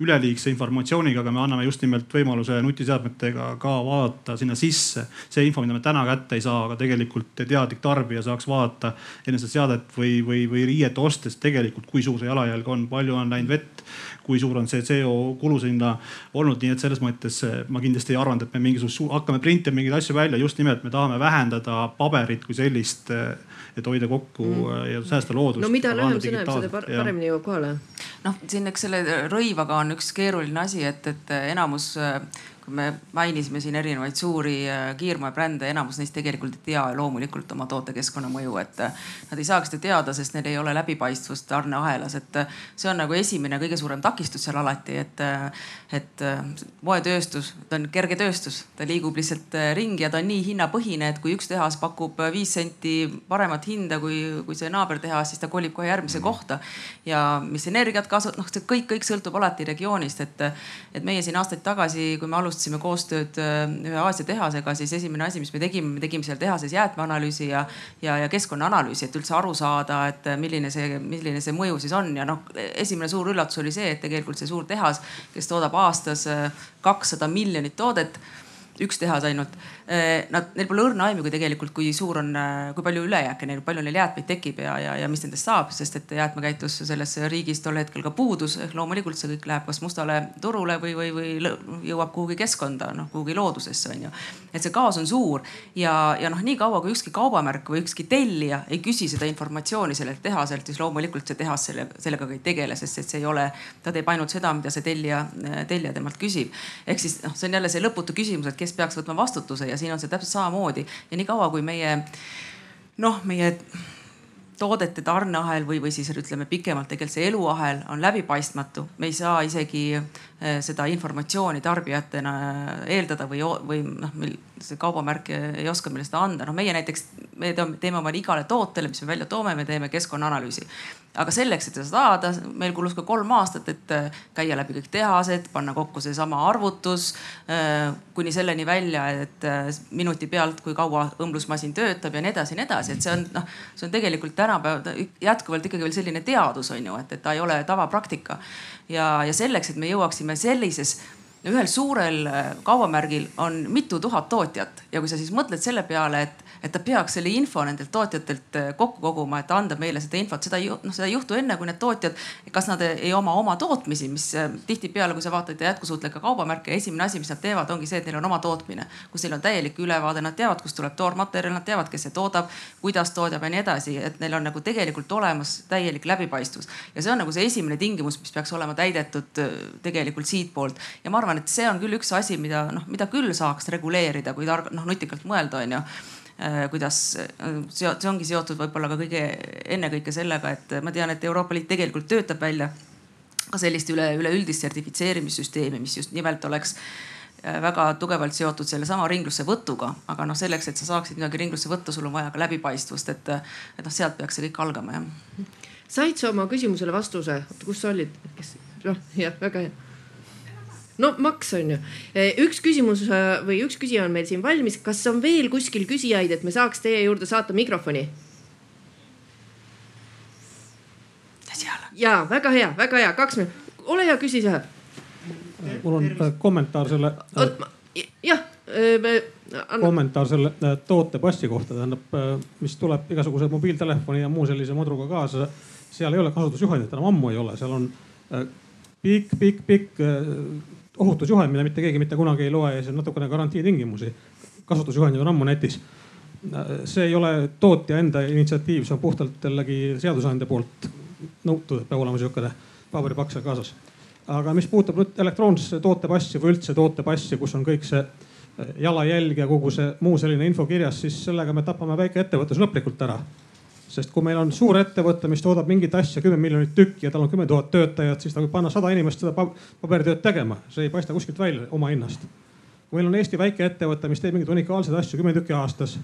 Speaker 3: üleliigse informatsiooniga, aga me anname just nimelt võimaluse nutiseadmetega ka vaadata sinna sisse. see info, mida me täna kätte ei saa, aga tegelikult teadlik tarbija saaks vaadata enne seda seadet või, või, või riiet ostes tegelikult, kui suur see jalajälg on, palju on läinud vett, kui suur on see CO kulu sinna olnud, nii et selles mõttes ma kindlasti ei arvanud, et me mingisugust hakkame printima mingeid asju välja, just nimelt me tahame vähendada paberit kui sellist et hoida kokku mm. ja säästa loodust.
Speaker 2: no mida lühem see läheb, seda paremini jõuab kohale.
Speaker 6: noh, siin eks selle rõivaga on üks keeruline asi, et, et enamus kui me mainisime siin erinevaid suuri äh, kiirmoebrände, enamus neist tegelikult ei tea loomulikult oma toote keskkonnamõju, et äh, nad ei saaks seda teada, sest neil ei ole läbipaistvust tarneahelas, et äh, see on nagu esimene kõige suurem takistus seal alati, et, et moetööstus, ta on kerge tööstus, ta liigub lihtsalt ringi ja ta on nii hinnapõhine, et kui üks tehas pakub viis senti paremat hinda kui, kui see naabertehas, siis ta kolib kohe järgmise kohta. ja mis energiat kasutab, noh, see kõik, kõik sõltub alati regioonist, et, et meie siin aastaid tagasi, kui me alustasime alustasime koostööd äh, ühe Aasia tehasega, siis esimene asi, mis me tegime, me tegime seal tehases jäätmeanalüüsi ja, ja, ja keskkonnaanalüüsi, et üldse aru saada, et milline see, milline see mõju siis on ja noh, esimene suur üllatus oli see, et tegelikult see suur tehas, kes toodab aastas äh, kakssada miljonit toodet üks tehas ainult. Eh, nad, neil pole õrna aimugi tegelikult, kui suur on, eh, kui palju ülejääke neil, palju neil jäätmeid tekib ja, ja, ja mis nendest saab, sest et jäätmekäitlus selles riigis tol hetkel ka puudus. ehk loomulikult see kõik läheb kas mustale turule või, või, või jõuab kuhugi keskkonda, noh kuhugi loodusesse on ju. et see kaos on suur ja, ja noh, niikaua kui ükski kaubamärk või ükski tellija ei küsi seda informatsiooni sellelt tehaselt, siis loomulikult see tehas selle, sellega ka ei tegele, sest et see ei ole, ta teeb ainult seda, mida see tellija, tellija temalt küsib. ehk siis noh, see on jälle see lõputu küsimus, et kes peaks võtma vastutuse ja siin on see täpselt samamoodi ja niikaua kui meie noh, meie toodete tarneahel või, või siis ütleme pikemalt tegelikult see eluahel on läbipaistmatu, me ei saa isegi eh, seda informatsiooni tarbijatena eeldada või, või noh, meil see kaubamärk ei oska meile seda anda. noh, meie näiteks, me teeme omale igale tootele, mis me välja toome, me teeme keskkonnaanalüüsi aga selleks, et seda saada, meil kulus ka kolm aastat, et äh, käia läbi kõik tehased, panna kokku seesama arvutus äh, kuni selleni välja, et äh, minuti pealt, kui kaua õmblusmasin töötab ja nii edasi ja nii edasi, et see on noh, see on tegelikult tänapäeval jätkuvalt ikkagi veel selline teadus on ju, et, et ta ei ole tavapraktika. ja, ja selleks, et me jõuaksime sellises ühel suurel kaubamärgil on mitu tuhat tootjat. Ja kui sa siis mõtled selle peale, et et ta peaks selle info nendelt tootjatelt äh, kokku koguma, et anda meile seda infot, seda ei, noh, seda ei juhtu enne, kui need tootjad, kas nad ei oma oma tootmisi, mis äh, tihtipeale, kui sa vaatad jätkusuutlikke kaubamärke, esimene asi, mis nad teevad, ongi see, et neil on oma tootmine, kus neil on täielik ülevaade, nad teavad, kust tuleb toormaterjal, nad teavad, kes see toodab, kuidas toodab ja nii edasi, et neil on nagu tegelikult olemas täielik läbipaistvus. ja see on nagu see esimene tingimus, mis peaks olema täidetud äh, tegelikult siitpoolt. Ja ma arvan, et see on küll üks asi, mida noh, mida küll saaks reguleerida, kui targ, noh nutikalt mõelda, onju Äh, kuidas äh, see ongi seotud võib-olla ka kõige ennekõike sellega, et ma tean, et Euroopa Liit tegelikult töötab välja ka sellist üle, üleüldist sertifitseerimissüsteemi, mis just nimelt oleks äh, väga tugevalt seotud sellesama ringlusse võtuga, aga noh, selleks, et sa saaksid midagi ringlusse võtta, sul on vaja ka läbipaistvust, et, et noh, sealt peaks see kõik algama jah.
Speaker 2: said sa oma küsimusele vastuse, kus sa olid, kes, noh jah, väga hea no maks on ju. E, üks küsimus äh, või üks küsija on meil siin valmis, kas on veel kuskil küsijaid, et me saaks teie juurde saata mikrofoni? ja väga hea, väga hea, kaks minutit, ole hea, küsi sa.
Speaker 9: mul on äh, kommentaar selle.
Speaker 2: Jah.
Speaker 9: kommentaar selle tootepassi kohta, tähendab, mis tuleb igasuguse mobiiltelefoni ja muu sellise madruga kaasa seal ei ole kasutusjuhendit enam ammu ei ole, seal on pikk, pikk, pikk ohutusjuhend, mida mitte keegi mitte kunagi ei loe ja on natukene garantiitingimusi. kasutusjuhendid on ammu netis. see ei ole tootja enda initsiatiiv, see on puhtalt jällegi seadusandja poolt nõutud, et peab olema sihukene paberipaks seal kaasas. aga mis puudutab nüüd elektroonsesse tootepassi või üldse tootepassi, kus on kõik see jalajälg ja kogu see muu selline info kirjas, siis sellega me tapame väikeettevõtluse lõplikult ära sest kui meil on suur ettevõte, mis toodab mingit asja kümme miljonit tükki ja tal on kümme tuhat töötajat, siis ta võib panna sada inimest seda paberitööd tegema, see ei paista kuskilt välja oma hinnast. kui meil on Eesti väikeettevõte, mis teeb mingeid unikaalseid asju kümme tükki aastas.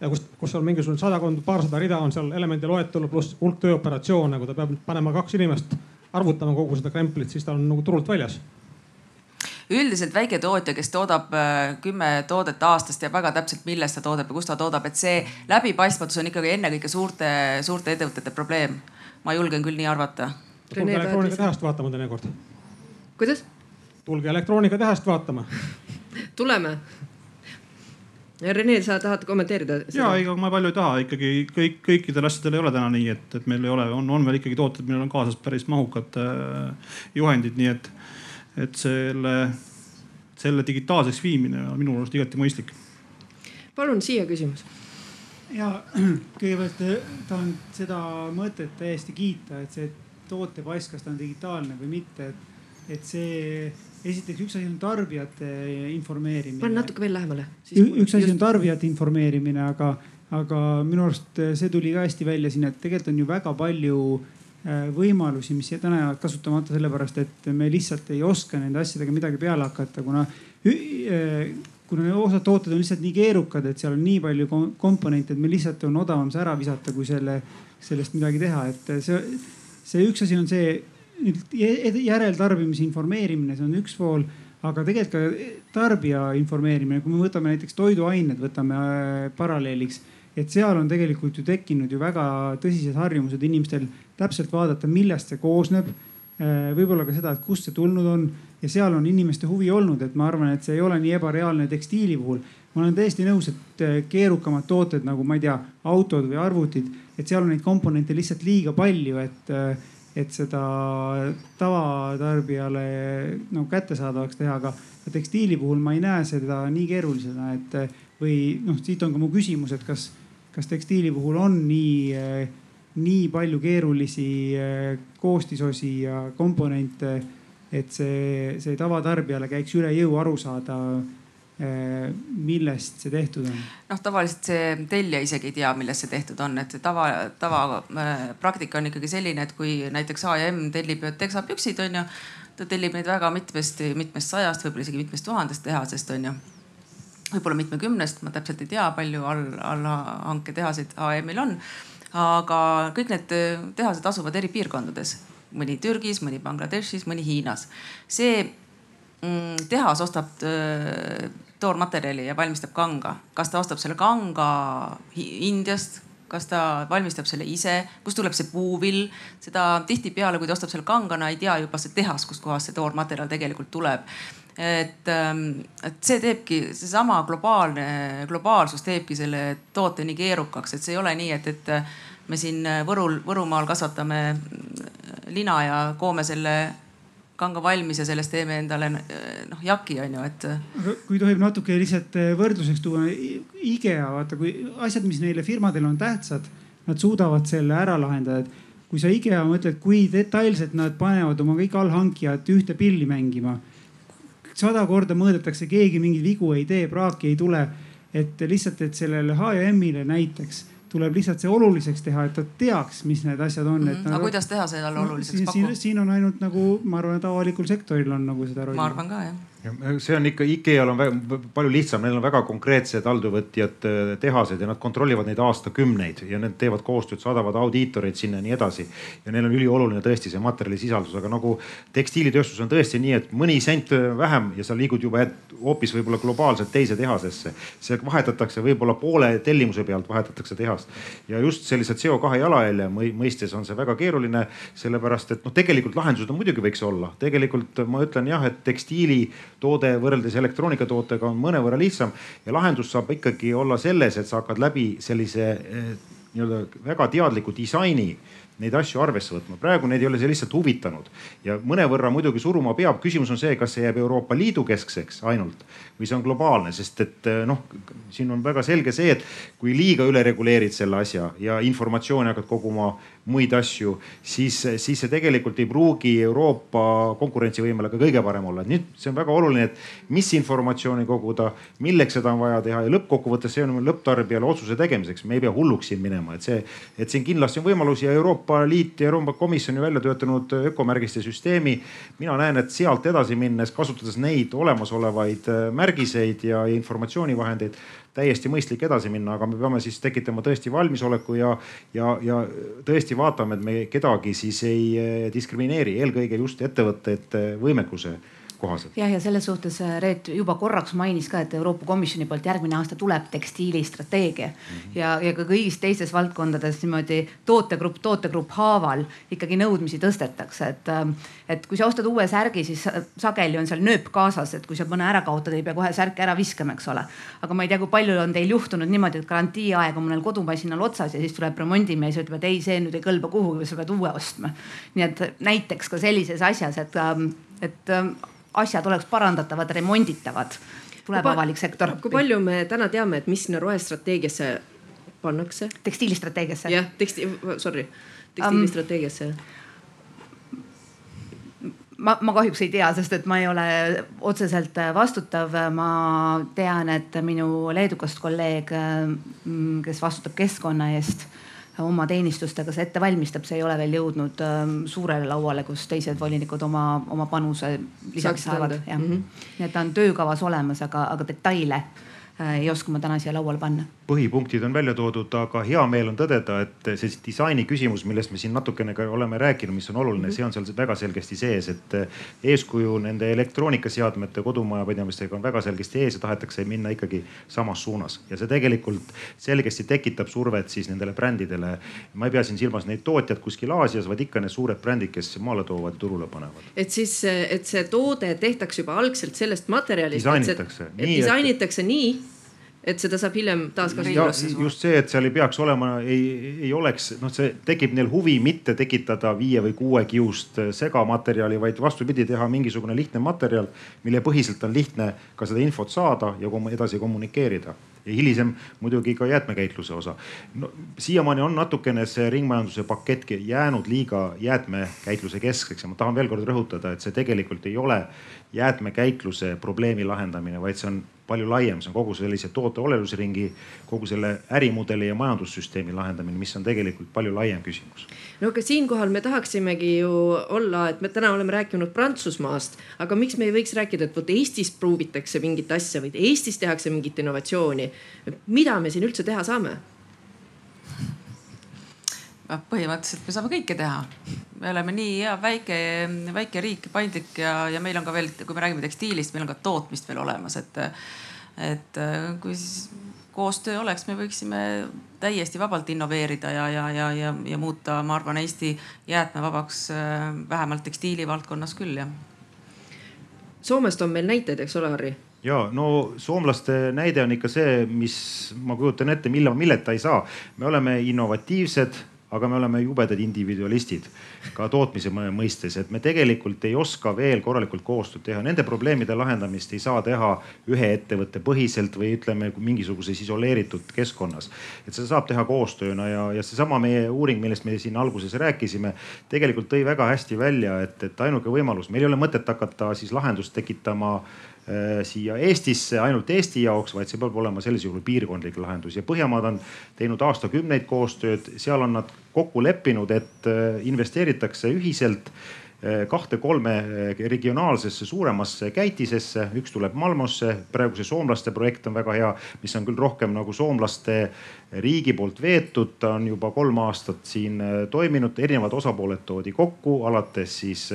Speaker 9: ja kus, kus on mingisugune sadakond, paarsada rida on seal elemendi loetelu pluss hulk tööoperatsioone, kui ta peab panema kaks inimest arvutama kogu seda kremplit, siis ta on nagu turult väljas
Speaker 6: üldiselt väiketootja, kes toodab äh, kümme toodet aastas, teab väga täpselt, millest ta toodab ja kus ta toodab, et see läbipaistmatus on ikkagi ennekõike suurte, suurte ettevõtete probleem. ma julgen küll nii arvata.
Speaker 9: tulge elektroonikatehast vaatama teinekord.
Speaker 2: kuidas?
Speaker 9: tulge elektroonikatehast vaatama
Speaker 2: tuleme Rene, sa tahad kommenteerida?
Speaker 3: ja ega ma palju ei taha, ikkagi kõik, kõikidel asjadel ei ole täna nii, et, et meil ei ole, on, on veel ikkagi tooted, millel on kaasas päris mahukad äh, juhendid, nii et et selle, selle digitaalseks viimine on minu arust igati mõistlik.
Speaker 2: palun siia küsimus.
Speaker 10: ja kõigepealt eh, tahan seda mõtet täiesti kiita, et see tootepass, kas ta on digitaalne või mitte, et, et see esiteks üks asi on tarbijate informeerimine.
Speaker 2: pane natuke veel lähemale.
Speaker 10: üks asi on tarbijate informeerimine, aga, aga minu arust see tuli ka hästi välja siin, et tegelikult on ju väga palju Äh, võimalusi, mis täna jäävad kasutamata sellepärast, et me lihtsalt ei oska nende asjadega midagi peale hakata, kuna, äh, kuna osad tooted on lihtsalt nii keerukad, et seal on nii palju komponente, et meil lihtsalt on odavam see ära visata, kui selle, sellest midagi teha, et see, see üks asi on see järeltarbimise informeerimine, see on üks pool aga tegelikult ka tarbija informeerimine, kui me võtame näiteks toiduained, võtame äh, paralleeliks et seal on tegelikult ju tekkinud ju väga tõsised harjumused inimestel täpselt vaadata, millest see koosneb. Äh, võib-olla ka seda, et kust see tulnud on ja seal on inimeste huvi olnud, et ma arvan, et see ei ole nii ebareaalne tekstiili puhul. ma olen täiesti nõus, et äh, keerukamad tooted nagu ma ei tea, autod või arvutid, et seal on neid komponente lihtsalt liiga palju, et, äh, et seda tavatarbijale nagu kättesaadavaks teha, aga tekstiili puhul ma ei näe seda nii keerulisena, et või noh, siit on ka mu küsimus, et kas kas tekstiili puhul on nii, eh, nii palju keerulisi eh, koostisosi ja komponente, et see, see tavatarbijale käiks üle jõu aru saada eh, millest see tehtud on?
Speaker 6: noh, tavaliselt see tellija isegi ei tea, millest see tehtud on, et see tava, tavapraktika on ikkagi selline, et kui näiteks HM tellib teksapüksid, onju. ta tellib neid väga mitmest, mitmest sajast, võib-olla isegi mitmest tuhandest tehasest, onju võib-olla mitmekümnest, ma täpselt ei tea, palju all, allhanketehaseid HM-il on. aga kõik need tehased asuvad eri piirkondades, mõni Türgis, mõni Bangladeshis, mõni Hiinas. see mm, tehas ostab äh, toormaterjali ja valmistab kanga. kas ta ostab selle kanga Indiast, kas ta valmistab selle ise, kust tuleb see puuvill, seda tihtipeale, kui ta ostab selle kangana, ei tea juba see tehas, kustkohast see toormaterjal tegelikult tuleb. Et, ähm, et see teebki, seesama globaalne, globaalsus teebki selle toote nii keerukaks, et see ei ole nii, et, et me siin Võrul, Võrumaal kasvatame lina ja koome selle kanga valmis ja sellest teeme endale noh jaki on ju, et.
Speaker 10: kui tohib natuke lihtsalt võrdluseks tuua, IKEA vaata, kui asjad, mis neile firmadele on tähtsad, nad suudavad selle ära lahendada, et kui sa IKEA mõtled, kui detailselt nad panevad oma kõik allhankijad ühte pilli mängima sada korda mõõdetakse, keegi mingeid vigu ei tee, praaki ei tule. et lihtsalt, et sellele HM-ile näiteks tuleb lihtsalt see oluliseks teha, et ta teaks, mis need asjad on mm. -hmm.
Speaker 6: aga nagu, kuidas teha seda oluliseks no,?
Speaker 10: siin, siin on ainult nagu, ma arvan, et avalikul sektoril on nagu seda rolli.
Speaker 6: ma arvan ka jah
Speaker 1: see on ikka, IKEA-l on väga, palju lihtsam, neil on väga konkreetsed alltöövõtjad äh, tehased ja nad kontrollivad neid aastakümneid ja nad teevad koostööd, saadavad audiitoreid sinna ja nii edasi. ja neil on ülioluline tõesti see materjalisisaldus, aga nagu tekstiilitööstus on tõesti nii, et mõni sent vähem ja sa liigud juba hoopis võib-olla globaalselt teise tehasesse. see vahetatakse võib-olla poole tellimuse pealt vahetatakse tehast ja just sellise CO2 jalajälje mõistes on see väga keeruline, sellepärast et noh, tegelikult lahendused on muidugi võiks olla, tegelikult ma ütlen jah, et tekstiili toode võrreldes elektroonikatootega on mõnevõrra lihtsam ja lahendus saab ikkagi olla selles, et sa hakkad läbi sellise eh, nii-öelda väga teadliku disaini neid asju arvesse võtma. praegu neid ei ole see lihtsalt huvitanud ja mõnevõrra muidugi suruma peab. küsimus on see, kas see jääb Euroopa Liidu keskseks ainult või see on globaalne, sest et noh, siin on väga selge see, et kui liiga üle reguleerid selle asja ja informatsiooni hakkad koguma muid asju, siis, siis see tegelikult ei pruugi Euroopa konkurentsivõimele ka kõige parem olla. nüüd see on väga oluline, et mis informatsiooni koguda, milleks seda on vaja teha ja lõppkokkuvõttes see on lõpptarbijale otsuse tegemiseks. me ei pea hulluks siin minema, et see, et siin kindlasti on võimalus ja Euroopa Liit ja Euroopa Komisjon on välja töötanud ökomärgiste süsteemi. mina näen, et sealt edasi minnes, kasutades neid olemasolevaid märgiseid ja informatsioonivahendeid täiesti mõistlik edasi minna, aga me peame siis tekitama tõesti valmisoleku ja, ja, ja tõesti vaatame, et me kedagi siis ei diskrimineeri, eelkõige just ettevõtete võimekuse kohaselt.
Speaker 4: jah, ja selles suhtes äh, Reet juba korraks mainis ka, et Euroopa Komisjoni poolt järgmine aasta tuleb tekstiilistrateegia mm -hmm. ja, ja ka kõigis teistes valdkondades niimoodi tootegrupp, tootegrupp haaval ikkagi nõudmisi tõstetakse, et. Ähm, et kui sa ostad uue särgi, siis sageli on seal nööp kaasas, et kui sa mõne ära kaotad, ei pea kohe särki ära viskama, eks ole. aga ma ei tea, kui palju on teil juhtunud niimoodi, et garantiiaeg on mõnel kodumasinal otsas ja siis tuleb remondimees ja ütleb, et ei, see nüüd ei kõlba kuhugi, sa pead uue ostma. nii et näiteks ka sellises asjas, et, ähm, et ähm, asjad oleks parandatavad, remonditavad, tuleb avalik sektor.
Speaker 2: kui palju me täna teame, et mis sinna rohestrateegiasse pannakse?
Speaker 4: tekstiilistrateegiasse?
Speaker 2: jah, teksti, sorry, tekstiilistrateegiasse um,
Speaker 4: ma, ma kahjuks ei tea, sest et ma ei ole otseselt vastutav. ma tean, et minu leedukast kolleeg, kes vastutab keskkonna eest oma teenistustega see ette valmistab, see ei ole veel jõudnud ähm, suurele lauale, kus teised volinikud oma, oma panuse lisaks saavad. jah mm -hmm., nii et ta on töökavas olemas, aga, aga detaile äh, ei oska ma täna siia lauale panna
Speaker 1: põhipunktid on välja toodud, aga hea meel on tõdeda, et see disaini küsimus, millest me siin natukene ka oleme rääkinud, mis on oluline, see on seal väga selgesti sees, et eeskuju nende elektroonikaseadmete kodumajapidamistega on väga selgesti ees ja tahetakse minna ikkagi samas suunas. ja see tegelikult selgesti tekitab survet siis nendele brändidele. ma ei pea siin silmas neid tootjad kuskil Aasias, vaid ikka need suured brändid, kes maale toovad, turule panevad.
Speaker 2: et siis, et see toode tehtaks juba algselt sellest materjalist.
Speaker 1: disainitakse.
Speaker 2: disainitakse nii et seda saab hiljem taaskasutada.
Speaker 1: just see, et seal ei peaks olema, ei, ei oleks, noh, see tekib neil huvi mitte tekitada viie või kuue kiust segamaterjali, vaid vastupidi, teha mingisugune lihtne materjal, mille põhiselt on lihtne ka seda infot saada ja edasi kommunikeerida ja hilisem muidugi ka jäätmekäitluse osa. no siiamaani on natukene see ringmajanduse pakett jäänud liiga jäätmekäitluse keskseks ja ma tahan veel kord rõhutada, et see tegelikult ei ole jäätmekäitluse probleemi lahendamine, vaid see on palju laiem, see on kogu sellise toote olelusringi, kogu selle ärimudeli ja majandussüsteemi lahendamine, mis on tegelikult palju laiem küsimus.
Speaker 2: no aga siinkohal me tahaksimegi ju olla, et me täna oleme rääkinud Prantsusmaast, aga miks me ei võiks rääkida, et vot Eestis proovitakse mingit asja või Eestis tehakse mingit innovatsiooni. mida me siin üldse teha saame?
Speaker 6: Noh, põhimõtteliselt me saame kõike teha. me oleme nii hea väike, väike riik, paindlik ja, ja meil on ka veel, kui me räägime tekstiilist, meil on ka tootmist veel olemas, et, et kui siis koostöö oleks, me võiksime täiesti vabalt innoveerida ja, ja, ja, ja, ja muuta, ma arvan, Eesti jäätmevabaks vähemalt tekstiili valdkonnas küll, jah.
Speaker 2: Soomest on meil näiteid, eks ole, Harri?
Speaker 1: ja no soomlaste näide on ikka see, mis ma kujutan ette, mille, milleta ei saa. me oleme innovatiivsed aga me oleme jubedad individualistid ka tootmise mõistes, et me tegelikult ei oska veel korralikult koostööd teha. Nende probleemide lahendamist ei saa teha ühe ettevõtte põhiselt või ütleme mingisuguses isoleeritud keskkonnas. et seda saab teha koostööna ja, ja seesama meie uuring, millest me siin alguses rääkisime, tegelikult tõi väga hästi välja, et, et ainuke võimalus, meil ei ole mõtet hakata siis lahendust tekitama siia Eestisse ainult Eesti jaoks, vaid see peab olema sellisel juhul piirkondlik lahendus. Ja Põhjamaad on teinud aastakümneid koostööd, seal on nad kokku leppinud, et äh, investeeritakse ühiselt äh, kahte-kolme regionaalsesse suuremasse käitisesse, üks tuleb Malmosse, praegu see soomlaste projekt on väga hea, mis on küll rohkem nagu soomlaste riigi poolt veetud, ta on juba kolm aastat siin toiminud, erinevad osapooled toodi kokku, alates siis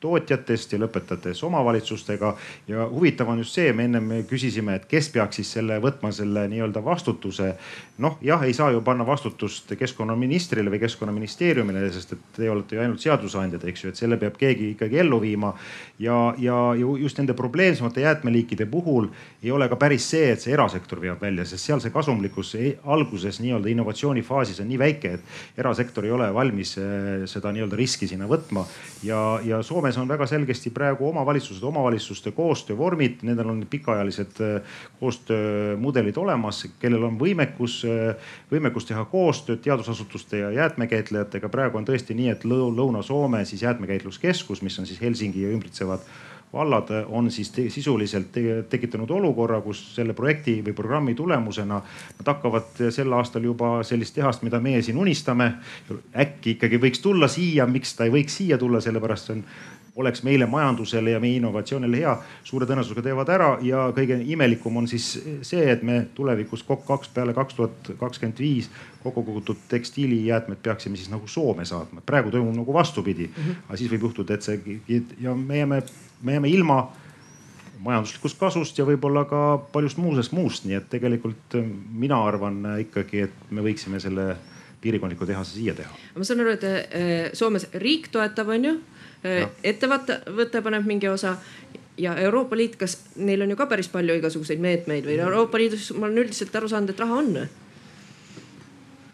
Speaker 1: tootjatest ja lõpetades omavalitsustega. ja huvitav on just see, me ennem küsisime, et kes peaks siis selle võtma selle nii-öelda vastutuse. noh, jah, ei saa ju panna vastutust keskkonnaministrile või keskkonnaministeeriumile, sest et te olete ju ainult seadusandjad, eks ju, et selle peab keegi ikkagi ellu viima. ja, ja just nende probleemsemate jäätmeliikide puhul ei ole ka päris see, et see erasektor veab välja, sest seal see kasumlikkus alguses nii-öelda innovatsioonifaasis on nii väike, et erasektor ei ole valmis eh, seda nii-öelda riski sinna võtma. ja, ja Soomes on väga selgesti praegu omavalitsused, omavalitsuste koostöövormid, nendel on pikaajalised eh, koostöömudelid olemas, kellel on võimekus, eh, võimekus teha koostööd teadusasutuste ja jäätmekäitlejatega. praegu on tõesti nii, et Lõuna-Soome siis jäätmekäitluskeskus, mis on siis Helsingi ja ümbritsevad vallad on siis te sisuliselt te tekitanud olukorra, kus selle projekti või programmi tulemusena nad hakkavad sel aastal juba sellist tehast, mida meie siin unistame. äkki ikkagi võiks tulla siia, miks ta ei võiks siia tulla, sellepärast see on oleks meile majandusele ja meie innovatsioonile hea, suure tõenäosusega teevad ära ja kõige imelikum on siis see, et me tulevikus COP kaks peale kaks tuhat kakskümmend viis kokku kogutud tekstiilijäätmed peaksime siis nagu Soome saatma. praegu toimub nagu vastupidi mm, -hmm. aga siis võib juhtuda, et see ja me jääme me jääme ilma majanduslikust kasust ja võib-olla ka paljust muusest muust, nii et tegelikult äh, mina arvan äh, ikkagi, et me võiksime selle piirkondliku tehase siia teha.
Speaker 2: ma saan aru, et äh, Soomes riik toetab, on ju, ettevõte paneb mingi osa ja Euroopa Liit, kas neil on ju ka päris palju igasuguseid meetmeid või Euroopa Liidus ma olen üldiselt aru saanud, et raha on.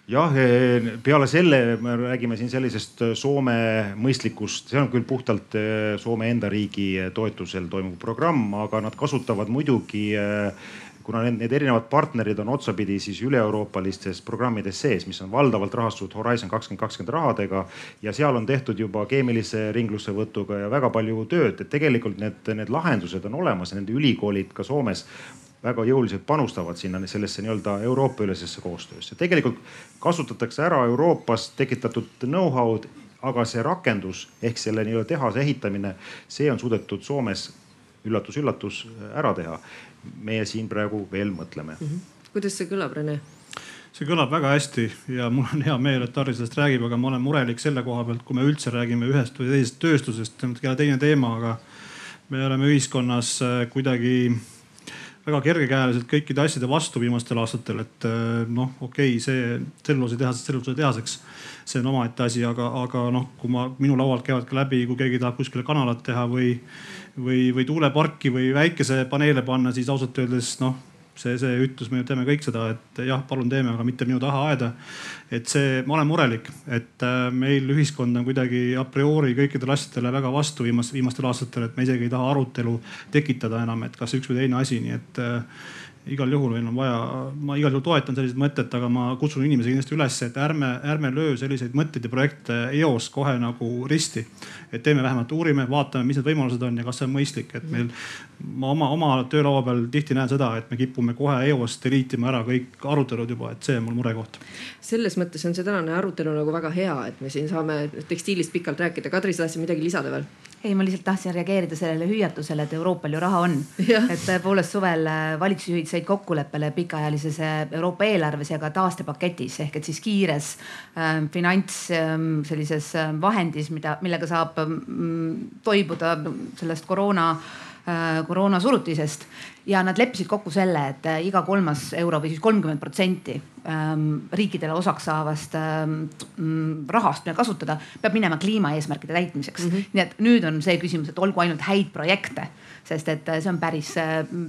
Speaker 1: Jah, eh, peale selle me räägime siin sellisest eh, Soome mõistlikust, see on küll puhtalt eh, Soome enda riigi toetusel toimuv programm, aga nad kasutavad muidugi kuna need, need erinevad partnerid on otsapidi siis üle-euroopalistes programmides sees, mis on valdavalt rahastatud Horizon kakskümmend kakskümmend rahadega ja seal on tehtud juba keemilise ringlussevõtuga ja väga palju tööd, et tegelikult need, need lahendused on olemas ja nende ülikoolid ka Soomes väga jõuliselt panustavad sinna sellesse nii-öelda Euroopa-ülesesse koostöösse. tegelikult kasutatakse ära Euroopas tekitatud know-how'd, aga see rakendus ehk selle nii-öelda tehase ehitamine, see on suudetud Soomes üllatus-üllatus ära teha. meie siin praegu veel mõtleme mm.
Speaker 2: -hmm. kuidas see kõlab, Rene?
Speaker 3: see kõlab väga hästi ja mul on hea meel, et Harri sellest räägib, aga ma olen murelik selle koha pealt, kui me üldse räägime ühest või teisest tööstusest, see on jälle teine teema, aga me oleme ühiskonnas äh, kuidagi väga kergekäeliselt kõikide asjade vastu viimastel aastatel, et eh, noh, okei okay,, see tselluloositehasest tselluloositehaseks, see on omaette asi, aga, aga noh, kui ma, minu laualt käivad ka läbi, kui keegi tahab kuskile kanalat teha või, või, või tuuleparki või väikesepaneele panna, siis ausalt öeldes noh see, see ütlus, me teeme kõik seda, et jah, palun teeme, aga mitte minu taha aeda. et see, ma olen murelik, et äh, meil ühiskond on kuidagi a priori kõikidele asjadele väga vastu viimastel, viimastel aastatel, et me isegi ei taha arutelu tekitada enam, et kas üks või teine asi, nii et äh, igal juhul meil on vaja, ma igal juhul toetan sellised mõtted, aga ma kutsun inimesi kindlasti üles, et ärme, ärme löö selliseid mõtteid ja projekte eos kohe nagu risti. et teeme vähemalt, uurime, vaatame, mis need võimalused on ja kas see on mõistlik, et meil, ma oma, oma töölaua peal tihti näen seda, et me kipume kohe eos deliitima ära kõik arutelud juba, et see on mul murekoht.
Speaker 2: selles mõttes on see tänane arutelu nagu väga hea, et me siin saame tekstiilist pikalt rääkida. Kadri, sa tahtsid midagi lisada veel?
Speaker 4: ei, ma lihtsalt tahtsin reageerida sellele hüüatusele, et Euroopal ju raha on. et tõepoolest suvel äh, valitsusjuhid said kokkuleppele pikaajalises äh, Euroopa eelarves ja ka taastepaketis ehk et siis kiires äh, finants äh, sellises äh, vahendis, mida, millega saab äh, toibuda sellest koroona äh, koroona surutisest ja nad leppisid kokku selle, et äh, iga kolmas euro või siis kolmkümmend protsenti ähm, riikidele osaks saavast ähm, rahast, mida kasutada, peab minema kliimaeesmärkide täitmiseks mm. -hmm. nii et nüüd on see küsimus, et olgu ainult häid projekte, sest et äh, see on päris,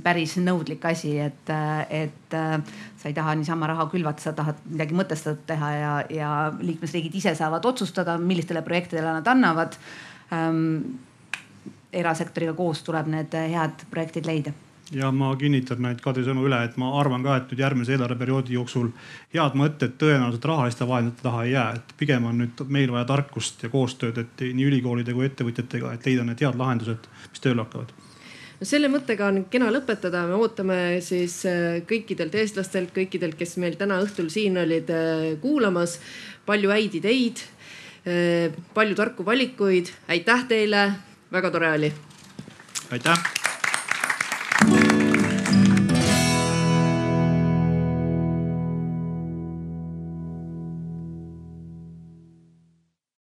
Speaker 4: päris nõudlik asi, et, et sa ei taha niisama raha külvata, sa tahad midagi mõtestatud teha ja, ja liikmesriigid ise saavad otsustada, millistele projektidele nad annavad. Ähm, erasektoriga koos tuleb need head projektid leida.
Speaker 3: Ja ma kinnitan neid Kadri sõnu üle, et ma arvan ka, et nüüd järgmise eelarveperioodi jooksul head mõtted tõenäoliselt rahaliste vahendite taha ei jää, et pigem on nüüd meil vaja tarkust ja koostööd, et nii ülikoolide kui ettevõtjatega, et leida need head lahendused, mis tööle hakkavad
Speaker 2: no selle mõttega on kena lõpetada, me ootame siis äh, kõikidelt eestlastelt, kõikidelt, kes meil täna õhtul siin olid äh, kuulamas, palju häid ideid, äh, palju tarku valikuid. aitäh teile, väga tore oli.
Speaker 3: aitäh